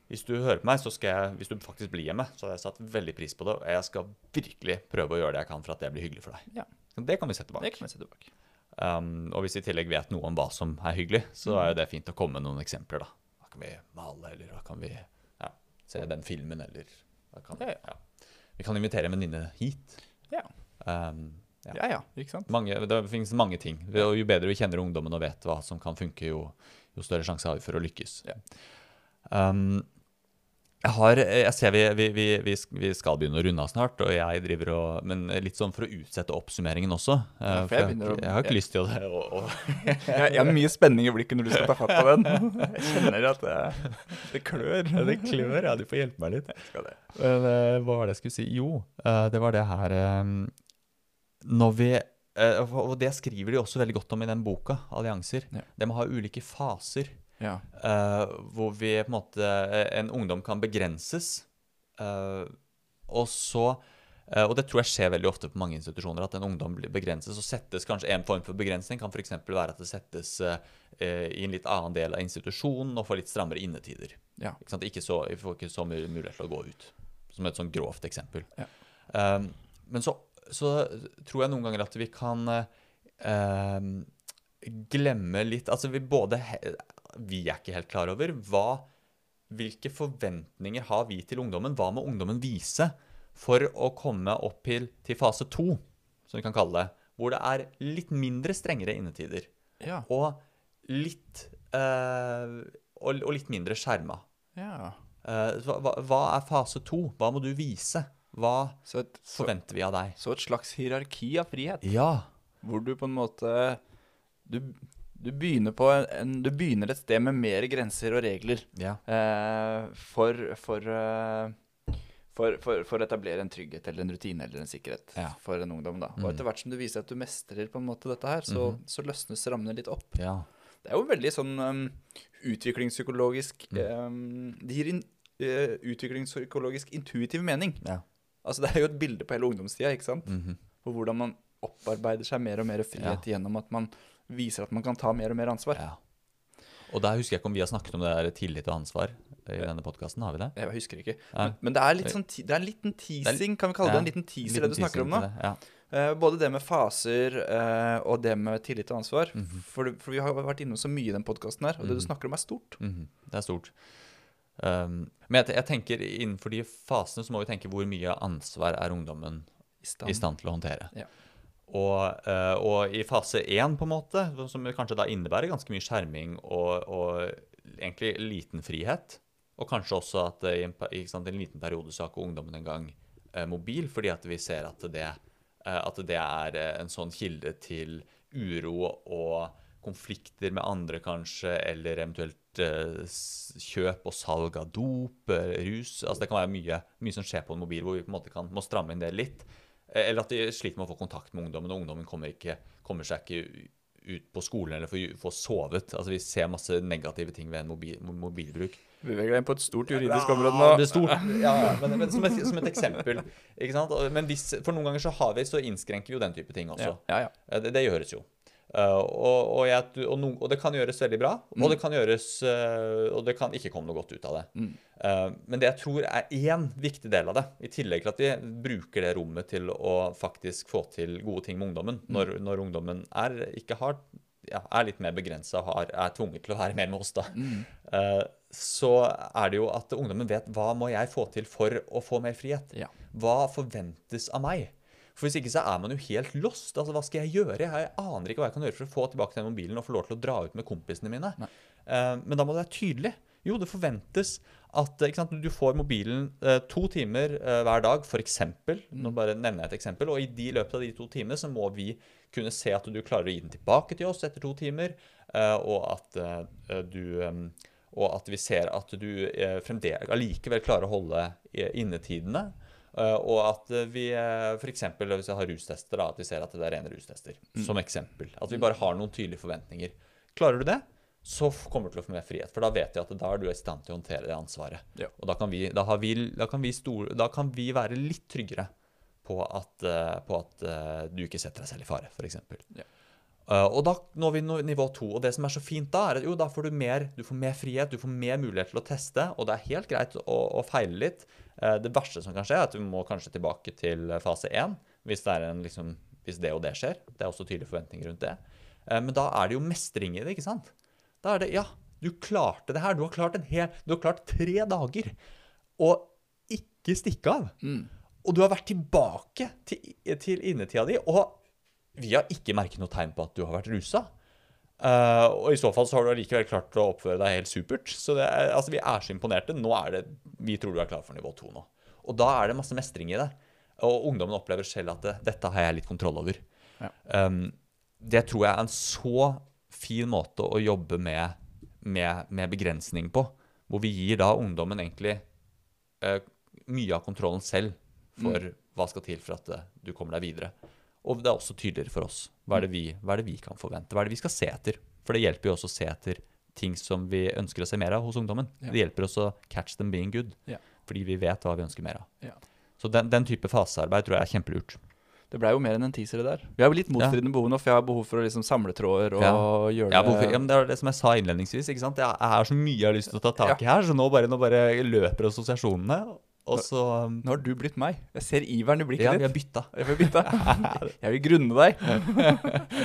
hvis du hører på meg, så skal jeg, hvis du faktisk blir hjemme, så har jeg satt veldig pris på det. Og jeg skal virkelig prøve å gjøre det jeg kan for at det blir hyggelig for deg. Ja. Det kan vi sette bak. Det kan vi sette bak. Um, og hvis vi i tillegg vet noe om hva som er hyggelig, så er jo det fint å komme med noen eksempler. Da Da kan vi male, eller da kan vi ja, se den filmen, eller da kan, Ja, ja. ja. Vi kan invitere en venninne hit. Ja. Um, ja. Ja ja, ikke sant? Mange, det finnes mange ting. Jo bedre vi kjenner ungdommen og vet hva som kan funke, jo, jo større sjanse har vi for å lykkes. Ja. Um, jeg, har, jeg ser vi, vi, vi, vi skal begynne å runde av snart, og jeg driver og, men litt sånn for å utsette oppsummeringen også. eh, Ja, for jeg jeg, å- jeg har ikke lyst til å, Og, og. Jeg, jeg har mye spenning i blikket når du skal ta fatt på den. Jeg kjenner at det, det klør. Det klør, ja. Du får hjelpe meg litt. Skal det. Men eh, hva var det jeg skulle si? Jo, eh, det var det her Når vi Og det skriver de også veldig godt om i den boka, 'Allianser'. Ja. å ha ulike faser. Ja. Uh, hvor vi på en måte eh, En ungdom kan begrenses. Uh, og så uh, Og det tror jeg skjer veldig ofte på mange institusjoner, at en ungdom blir begrenses og settes kanskje en form for begrensning. Kan f.eks. være at det settes i en litt annen del av institusjonen og får litt strammere innetider. Ja. Ikke? Ikke så, vi får ikke så mye mulighet til å gå ut. Som et sånn grovt eksempel. Ja. Men så, så tror jeg noen ganger at vi kan glemme litt Altså vi både Vi er ikke helt klar over hva Hvilke forventninger har vi til ungdommen? Hva må ungdommen vise for å komme opp til, til fase to, som vi kan kalle det? Hvor det er litt mindre strengere innetider. Ja. Og litt eh, og, og litt mindre skjerma. ja. Uh, hva, hva er fase to? Hva må du vise? Hva et, så, forventer vi av deg? så et slags hierarki av frihet. Ja. Hvor du på en måte Du, du, begynner, på en, du begynner et sted med mer grenser og regler ja. eh, for, for, eh, for, for, for å etablere en trygghet eller en rutine eller en sikkerhet Ja. for en ungdom. da. Og Mm. etter hvert som du viser at du mestrer på en måte dette her, så, mm. så løsnes rammene litt opp. ja. Det er jo veldig sånn um, utviklingspsykologisk Mm. um, Det gir in, uh, utviklingspsykologisk intuitiv mening. ja. Altså Det er jo et bilde på hele ungdomstida, ikke sant? Mhm. På hvordan man opparbeider seg mer og mer frihet gjennom at man viser at man kan ta mer og mer ansvar. ja. Og der husker jeg ikke om vi har snakket om det der tillit og ansvar i denne podkasten. Har vi det? Jeg husker ikke. Men, men det er litt sånn Det er en liten teasing, kan vi kalle det. En liten teaser, Liten det du snakker om nå. Ja. Uh, både det med faser uh, og det med tillit og ansvar. Mhm. for, for vi har vært innom så mye i den podkasten her, og det du Mhm. snakker om, er stort. Mhm, Det er stort. Um, men jeg, jeg tenker innenfor de fasene så må vi tenke hvor mye ansvar er ungdommen I stand. i stand til å håndtere. Ja. Og, eh, og i fase én, på en måte, som kanskje da innebærer ganske mye skjerming og, og egentlig liten frihet, og kanskje også at i en, sant, en liten periode så har ikke ungdommen engang eh, mobil, fordi at vi ser at det, eh, at det er en sånn kilde til uro og konflikter med andre, kanskje, eller eventuelt kjøp og salg av dop, rus. Altså Det kan være mye, mye som skjer på en mobil, hvor vi på en måte kan, må stramme inn det litt. Eller at de sliter med å få kontakt med ungdommen, og ungdommen kommer, ikke, kommer seg ikke ut på skolen eller får, får sovet. Altså Vi ser masse negative ting ved en mobil, mobilbruk. Vi beveger deg inn på et stort juridisk område nå. Det er stort. Ja, men, men som, et, som et eksempel. Ikke sant? Men hvis, for noen ganger så har vi, så innskrenker vi jo den type ting også. Ja, ja, ja. Det, det gjøres jo. Eh, og, og, jeg, og, no, og det kan gjøres veldig bra, og det kan gjøres uh, Og det kan ikke komme noe godt ut av det. Mm. Uh, men det jeg tror er én viktig del av det, i tillegg til at vi bruker det rommet til å faktisk få til gode ting med ungdommen, når, når ungdommen er, ikke har, ja, er litt mer begrensa og har, er tvunget til å være mer med oss, da, eh, så er det jo at ungdommen vet hva må jeg få til for å få mer frihet? Ja. Hva forventes av meg? For Hvis ikke så er man jo helt lost. Altså, Hva skal jeg gjøre? Jeg aner ikke hva jeg kan gjøre for å få tilbake den mobilen og få lov til å dra ut med kompisene mine. Eh, men da må det være tydelig. Jo, det forventes at sant, du får mobilen eh, to timer eh, hver dag, f.eks. Nå bare nevner jeg et eksempel. Og i de løpet av de to timene så må vi kunne se at du klarer å gi den tilbake til oss etter to timer, eh, og at eh, du eh, og at vi ser at du eh, fremdeles allikevel klarer å holde innetidene. Eh, og at eh, vi eh, f.eks. hvis jeg har rustester, da, at vi ser at det er rene rustester. Som eksempel. At vi bare har noen tydelige forventninger. Klarer du det, så kommer du til å få mer frihet. For da vet jeg at da er du i stand til å håndtere det ansvaret. Ja. Og da kan vi, da har vi, da kan vi, stole, da kan vi være litt tryggere på at, på at du ikke setter deg selv i fare, f.eks. Ja. Uh, og da når vi nivå to. Og det som er så fint da, er at jo, da får du mer, du får mer frihet, du får mer mulighet til å teste. Og det er helt greit å, å feile litt. Uh, det verste som kan skje, er at du må kanskje tilbake til fase én. Hvis det, er en, liksom, hvis det og det skjer. Det er også tydelige forventninger rundt det. Men da er det jo mestring i det, ikke sant? Da er det Ja, du klarte det her. Du har klart en hel Du har klart tre dager. Og ikke stikke av. Mm. Og du har vært tilbake til, til innetida di, og vi har ikke merket noe tegn på at du har vært rusa. Uh, og i så fall så har du allikevel klart å oppføre deg helt supert. Så det er, altså, vi er så imponerte. Nå er det, Vi tror du er klar for nivå to nå. Og da er det masse mestring i det. Og ungdommen opplever selv at det, dette har jeg litt kontroll over. Ja. Um, det tror jeg er en så fin måte å jobbe med, med, med begrensning på. Hvor vi gir da ungdommen egentlig uh, mye av kontrollen selv for hva skal til for at uh, du kommer deg videre. Og det er også tydeligere for oss. Hva er, det vi, hva er det vi kan forvente? Hva er det vi skal se etter? For det hjelper jo også å se etter ting som vi ønsker å se mer av hos ungdommen. Ja. Det hjelper oss å catch them being good, Ja. fordi vi vet hva vi ønsker mer av. Ja. Så den, den type fasearbeid tror jeg er kjempelurt. Det blei jo mer enn en teaser, det der. Vi har jo litt motstridende behov nå, for jeg har behov for å liksom samle tråder og Ja. gjøre det for, ja, men det er det som jeg sa innledningsvis. ikke sant? Jeg har så mye jeg har lyst til å ta tak i her, så nå bare, nå bare løper assosiasjonene. Og så um, Nå har du blitt meg. Jeg ser iveren i blikket Ja, vi har bytta. Jeg vil bytte. Jeg vil grunne deg.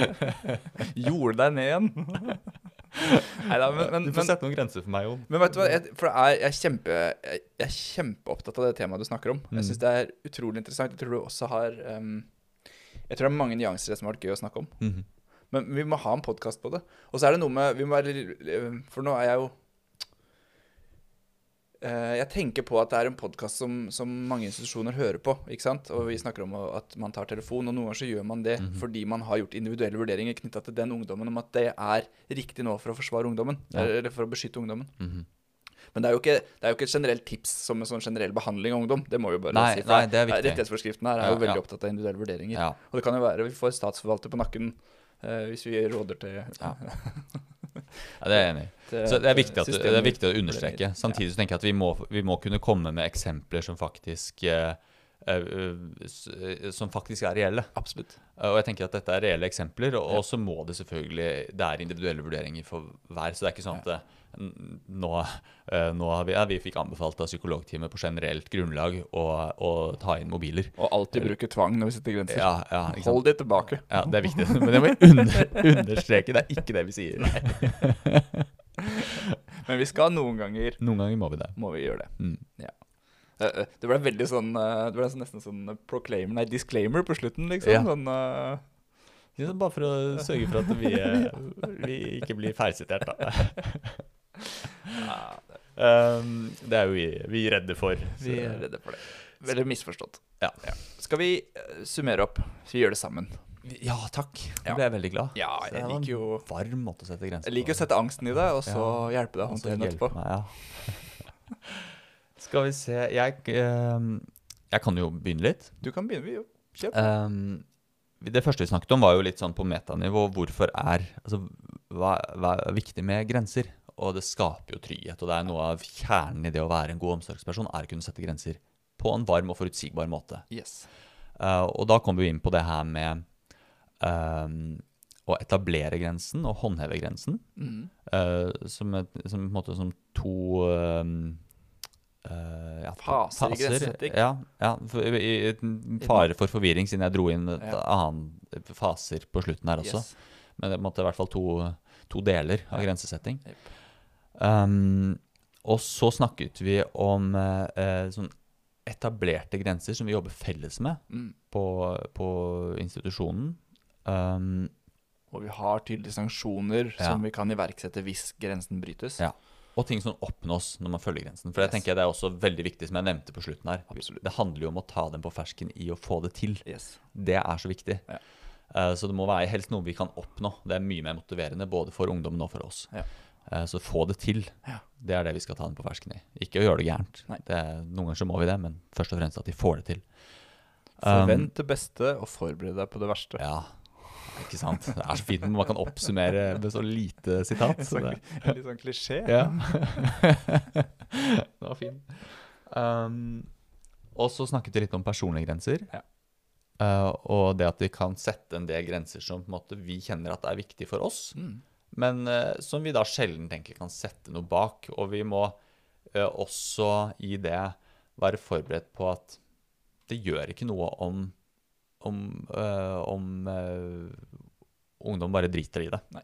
Jorde deg ned igjen. Neida, men, men, Du får men, sette noen grenser for meg, Jon. men vet du hva, jeg, for det er, jeg, er kjempe, jeg, jeg er kjempeopptatt av det temaet du snakker om. Jeg Mm. syns det er utrolig interessant. Jeg tror du også har um, Jeg tror det er mange nyanser i det som har vært gøy å snakke om. Mhm. Men vi må ha en podkast på det. Og så er det noe med vi må være, For nå er jeg jo Jeg tenker på at det er en podkast som, som mange institusjoner hører på. ikke sant? Og vi snakker om at man tar telefon, og noen ganger så gjør man det Mhm. fordi man har gjort individuelle vurderinger knytta til den ungdommen om at det er riktig nå for å forsvare ungdommen. Ja. Eller for å beskytte ungdommen. Mhm. Men det er jo ikke, det er jo ikke et generelt tips som en sånn generell behandling av ungdom. Det må vi jo bare Nei, si. nei, det er viktig. Rettighetsforskriften her er jo veldig ja. opptatt av individuelle vurderinger. Og det kan jo være vi får statsforvalter på nakken eh, hvis vi råder til, Ja. ja, det er jeg enig i. Så det er viktig, at, det er viktig å understreke. Samtidig så tenker jeg at vi må, vi må kunne komme med eksempler som faktisk eh, eh, eh, Som faktisk er reelle. Absolutt. Eh, Og jeg tenker at dette er reelle eksempler, og så må det selvfølgelig Det er individuelle vurderinger for hver, så det er ikke sånn at nå, eh, nå vi, ja, vi fikk anbefalt av psykologteamet på generelt grunnlag å, å ta inn mobiler. Og alltid bruke tvang når vi setter grenser. Ja, ja. Hold de tilbake. ja, det er viktig. Men det må jeg under, understreke. Det er ikke det vi sier. Men vi skal noen ganger Noen ganger må vi det. må vi gjøre det. Mm. Ja. Eh, eh, Det ble veldig sånn Det ble nesten sånn proclaimer, nei, disclaimer på slutten, liksom. Ja. Sånn, Uh, Bare for å sørge for at vi, vi ikke blir feilsitert, da. ja, Um, det er jo vi, vi redde for. vi er redde for det. Veldig misforstått. Ja. Skal vi eh, summere opp? Så vi gjør det sammen. Ja, takk. Ja. Nå ble jeg veldig glad. Ja, jeg liker jo Varm måte å sette grenser Jeg liker å sette angsten i det, og så hjelpe deg å håndtere den etterpå. meg, ja. Skal vi se Jeg, uh, jeg kan jo begynne litt. Du kan begynne, vi. jo. Kjør på. Ehm, det første vi snakket om, var jo litt sånn på metanivå. Hvorfor er Altså, hva, hva er viktig med grenser? Og det skaper jo trygghet. Og det er noe av kjernen i det å være en god omsorgsperson, er å kunne sette grenser på en varm og forutsigbar måte. Yes. Uh, og da kommer vi inn på det her med uh, å etablere grensen og håndheve grensen. Mm. Uh, som, et, som, måte, som to ja, faser, Faser i grensesetting. Ja, ja for, i, i, fare for forvirring, siden jeg dro inn et Ja. annet faser på slutten her også. Yes. Men det måte i hvert fall to, to deler av grensesetting. Jepp. Um, og så snakket vi om eh, eh, sånn etablerte grenser som vi jobber felles med Mm. på, på institusjonen. Um, Og vi har tydelige sanksjoner Ja. som vi kan iverksette hvis grensen brytes. Ja. Og ting som oppnås når man følger grensen. For det Yes. tenker jeg det er også veldig viktig, som jeg nevnte på slutten her. Absolutt. Det handler jo om å ta dem på fersken i å få det til. Yes. Det er så viktig. Ja. Uh, så det må være helst noe vi kan oppnå. Det er mye mer motiverende både for ungdommen og for oss. Ja. Eh, så få det til. Ja. Det er det vi skal ta den på fersken i. Ikke å gjøre det gærent. Det noen ganger så må vi det, men først og fremst at de får det til. Um, Forvent det beste og forbered deg på det verste. Ja, ikke sant. Det er så fint når man kan oppsummere med så lite sitat. Så det, Litt sånn klisjé. ja. det var fin. Um, og så snakket vi litt om personlige grenser. Ja. Uh, og det at vi kan sette en del grenser som på en måte, vi kjenner at er viktig for oss, Mm. Men uh, som vi da sjelden tenker kan sette noe bak. Og vi må uh, også i det være forberedt på at det gjør ikke noe om om, uh, om uh, ungdom bare driter i det. Nei.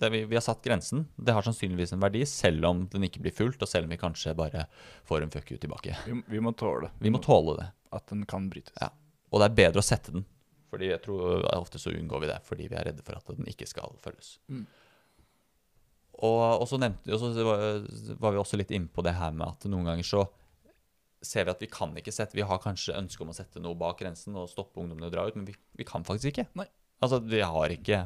det vi, vi har satt grensen. Det har sannsynligvis en verdi, selv om den ikke blir fulgt, og selv om vi kanskje bare får en fuck you tilbake. Vi, vi må tåle Vi må tåle det. at den kan brytes. Ja. Og det er bedre å sette den. Fordi jeg tror ofte så unngår vi det fordi vi er redde for at den ikke skal følges. Mm. Og, og så nevnte og så var, var vi også litt inne på det her med at noen ganger så ser vi at vi kan ikke sette Vi har kanskje ønske om å sette noe bak grensen og stoppe ungdommene å dra ut, men vi, vi kan faktisk ikke. Nei. Altså, vi har ikke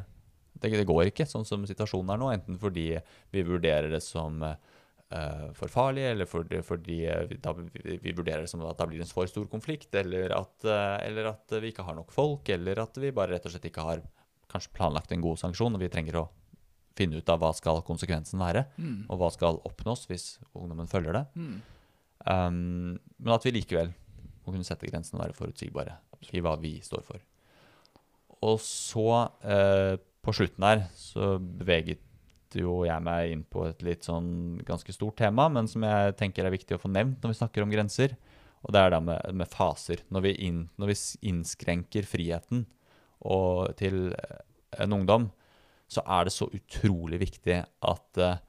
det, det går ikke sånn som situasjonen er nå, enten fordi vi vurderer det som uh, for farlig, eller fordi, fordi vi, vi, vi vurderer det som at da blir en for stor konflikt, eller at, uh, eller at vi ikke har nok folk, eller at vi bare rett og slett ikke har kanskje planlagt en god sanksjon, og vi trenger å finne ut av hva skal konsekvensen være, Mm. og hva skal oppnås hvis ungdommen følger det. Mm. Um, men at vi likevel må kunne sette grensen og være forutsigbare i hva vi står for. Og så, uh, på slutten her, så beveget jo jeg meg inn på et litt sånn ganske stort tema, men som jeg tenker er viktig å få nevnt når vi snakker om grenser. Og det er da med, med faser. Når vi, inn, når vi innskrenker friheten og, til eh, en ungdom, så er det så utrolig viktig at eh,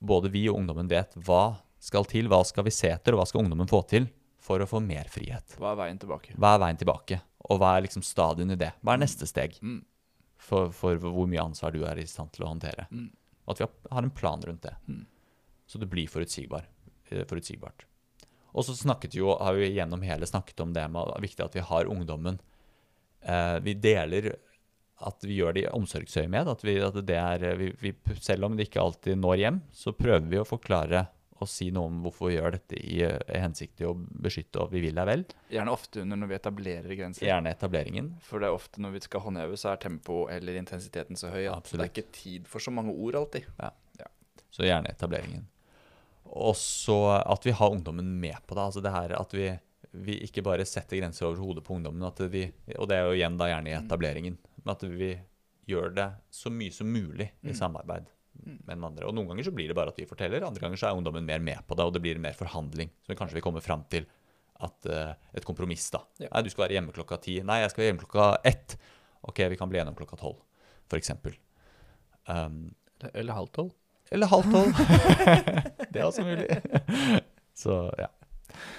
både vi og ungdommen vet hva skal til, hva skal vi se etter, og hva skal ungdommen få til for å få mer frihet. Hva er veien tilbake? Hva er veien tilbake, og hva er liksom stadien i det? Hva er neste steg Mm. for, for hvor mye ansvar du er i stand til å håndtere? Mm. Og at vi har, en plan rundt det, Mm. så det blir forutsigbar, eh, forutsigbart. Og så snakket jo, har vi gjennom hele snakket om det med at det er viktig at vi har ungdommen eh, Vi deler at vi gjør det i omsorgsøyemed. At, vi, at det er, vi, vi, selv om det ikke alltid når hjem, så prøver vi å forklare og si noe om hvorfor vi gjør dette i, i hensikt til å beskytte og vi vil deg vel. Gjerne ofte under når vi etablerer grenser. Gjerne etableringen. For det er ofte når vi skal håndheve, så er tempo eller intensiteten så høy at Absolutt. det er ikke tid for så mange ord alltid. Så gjerne etableringen. Og så at vi har ungdommen med på det. Altså det her at vi, vi ikke bare setter grenser over hodet på ungdommen, at vi, og det er jo igjen da gjerne i etableringen, men at vi gjør det så mye som mulig i Mm. samarbeid med den andre. Og noen ganger så blir det bare at vi forteller, andre ganger så er ungdommen mer med på det, og det blir mer forhandling. Så kanskje vi kommer fram til at uh, et kompromiss, da. Ja. Nei, du skal være hjemme klokka ti. Nei, jeg skal være hjemme klokka ett. Ok, vi kan bli enige om klokka tolv, for eksempel. Um, Eller halv tolv. eller halv tolv. det er også mulig. Så ja.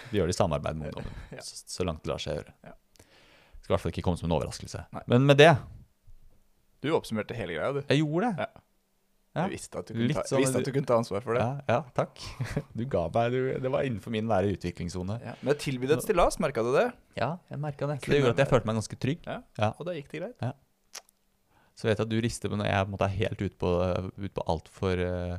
Vi gjør det i samarbeid med ungdommen, Ja. så, så langt det lar seg gjøre. Ja. Skal i hvert fall ikke komme som en overraskelse. Nei. Men med det Du oppsummerte hele greia, du. Jeg gjorde det. Ja. Ja. Jeg visste at ta, sånn- visste at du kunne ta ansvar for det. Ja, ja, takk. Du ga meg du, Det var innenfor min nære utviklingssone. Ja. Men jeg tilbød et stillas, merka du det? Ja, jeg merka det. Så det gjorde at jeg følte meg ganske trygg. Ja. Ja. Og da gikk det greit. Så vet jeg at du rister men jeg er helt ute på, ut på altfor alt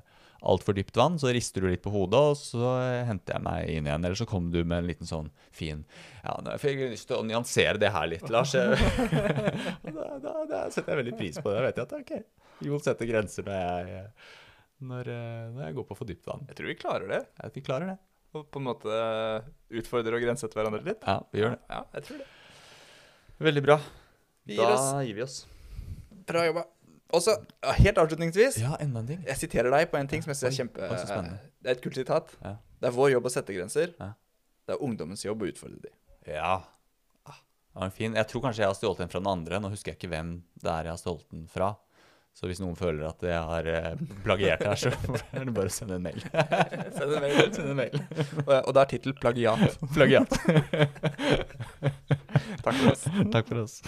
for dypt vann, så rister du litt på hodet, og så henter jeg meg inn igjen. Eller så kommer du med en liten sånn fin Ja, nå fikk jeg lyst til å nyansere det her litt, Lars. Da, da, da setter jeg veldig pris på det. Da vet jeg at ok, Jon setter grenser når jeg, når, eh, når jeg går på for dypt vann. Jeg tror vi klarer det. At vi klarer det. Og på en måte utfordrer og grensette hverandre litt. Ja, vi gjør det. Ja, jeg tror det. Veldig bra. Vi gir Da oss. gir vi oss. Bra jobba. Og så, helt avslutningsvis Ja, enda en ting. Jeg siterer deg på en ting som jeg synes er kjempe så. Det er et kult sitat. Ja. Det er vår jobb å sette grenser. Ja. Det er ungdommens jobb å utfordre dem. Ja. Det var fin. Jeg tror kanskje jeg har stjålet den fra den andre. Nå husker jeg ikke hvem det er jeg har stjålet den fra. Så hvis noen føler at jeg har eh, plagiert her, så er det bare å sende en mail. Send en mail. Send en mail. Og, og da er tittel 'plagiat'. Plagiat. Takk for oss. Takk for oss.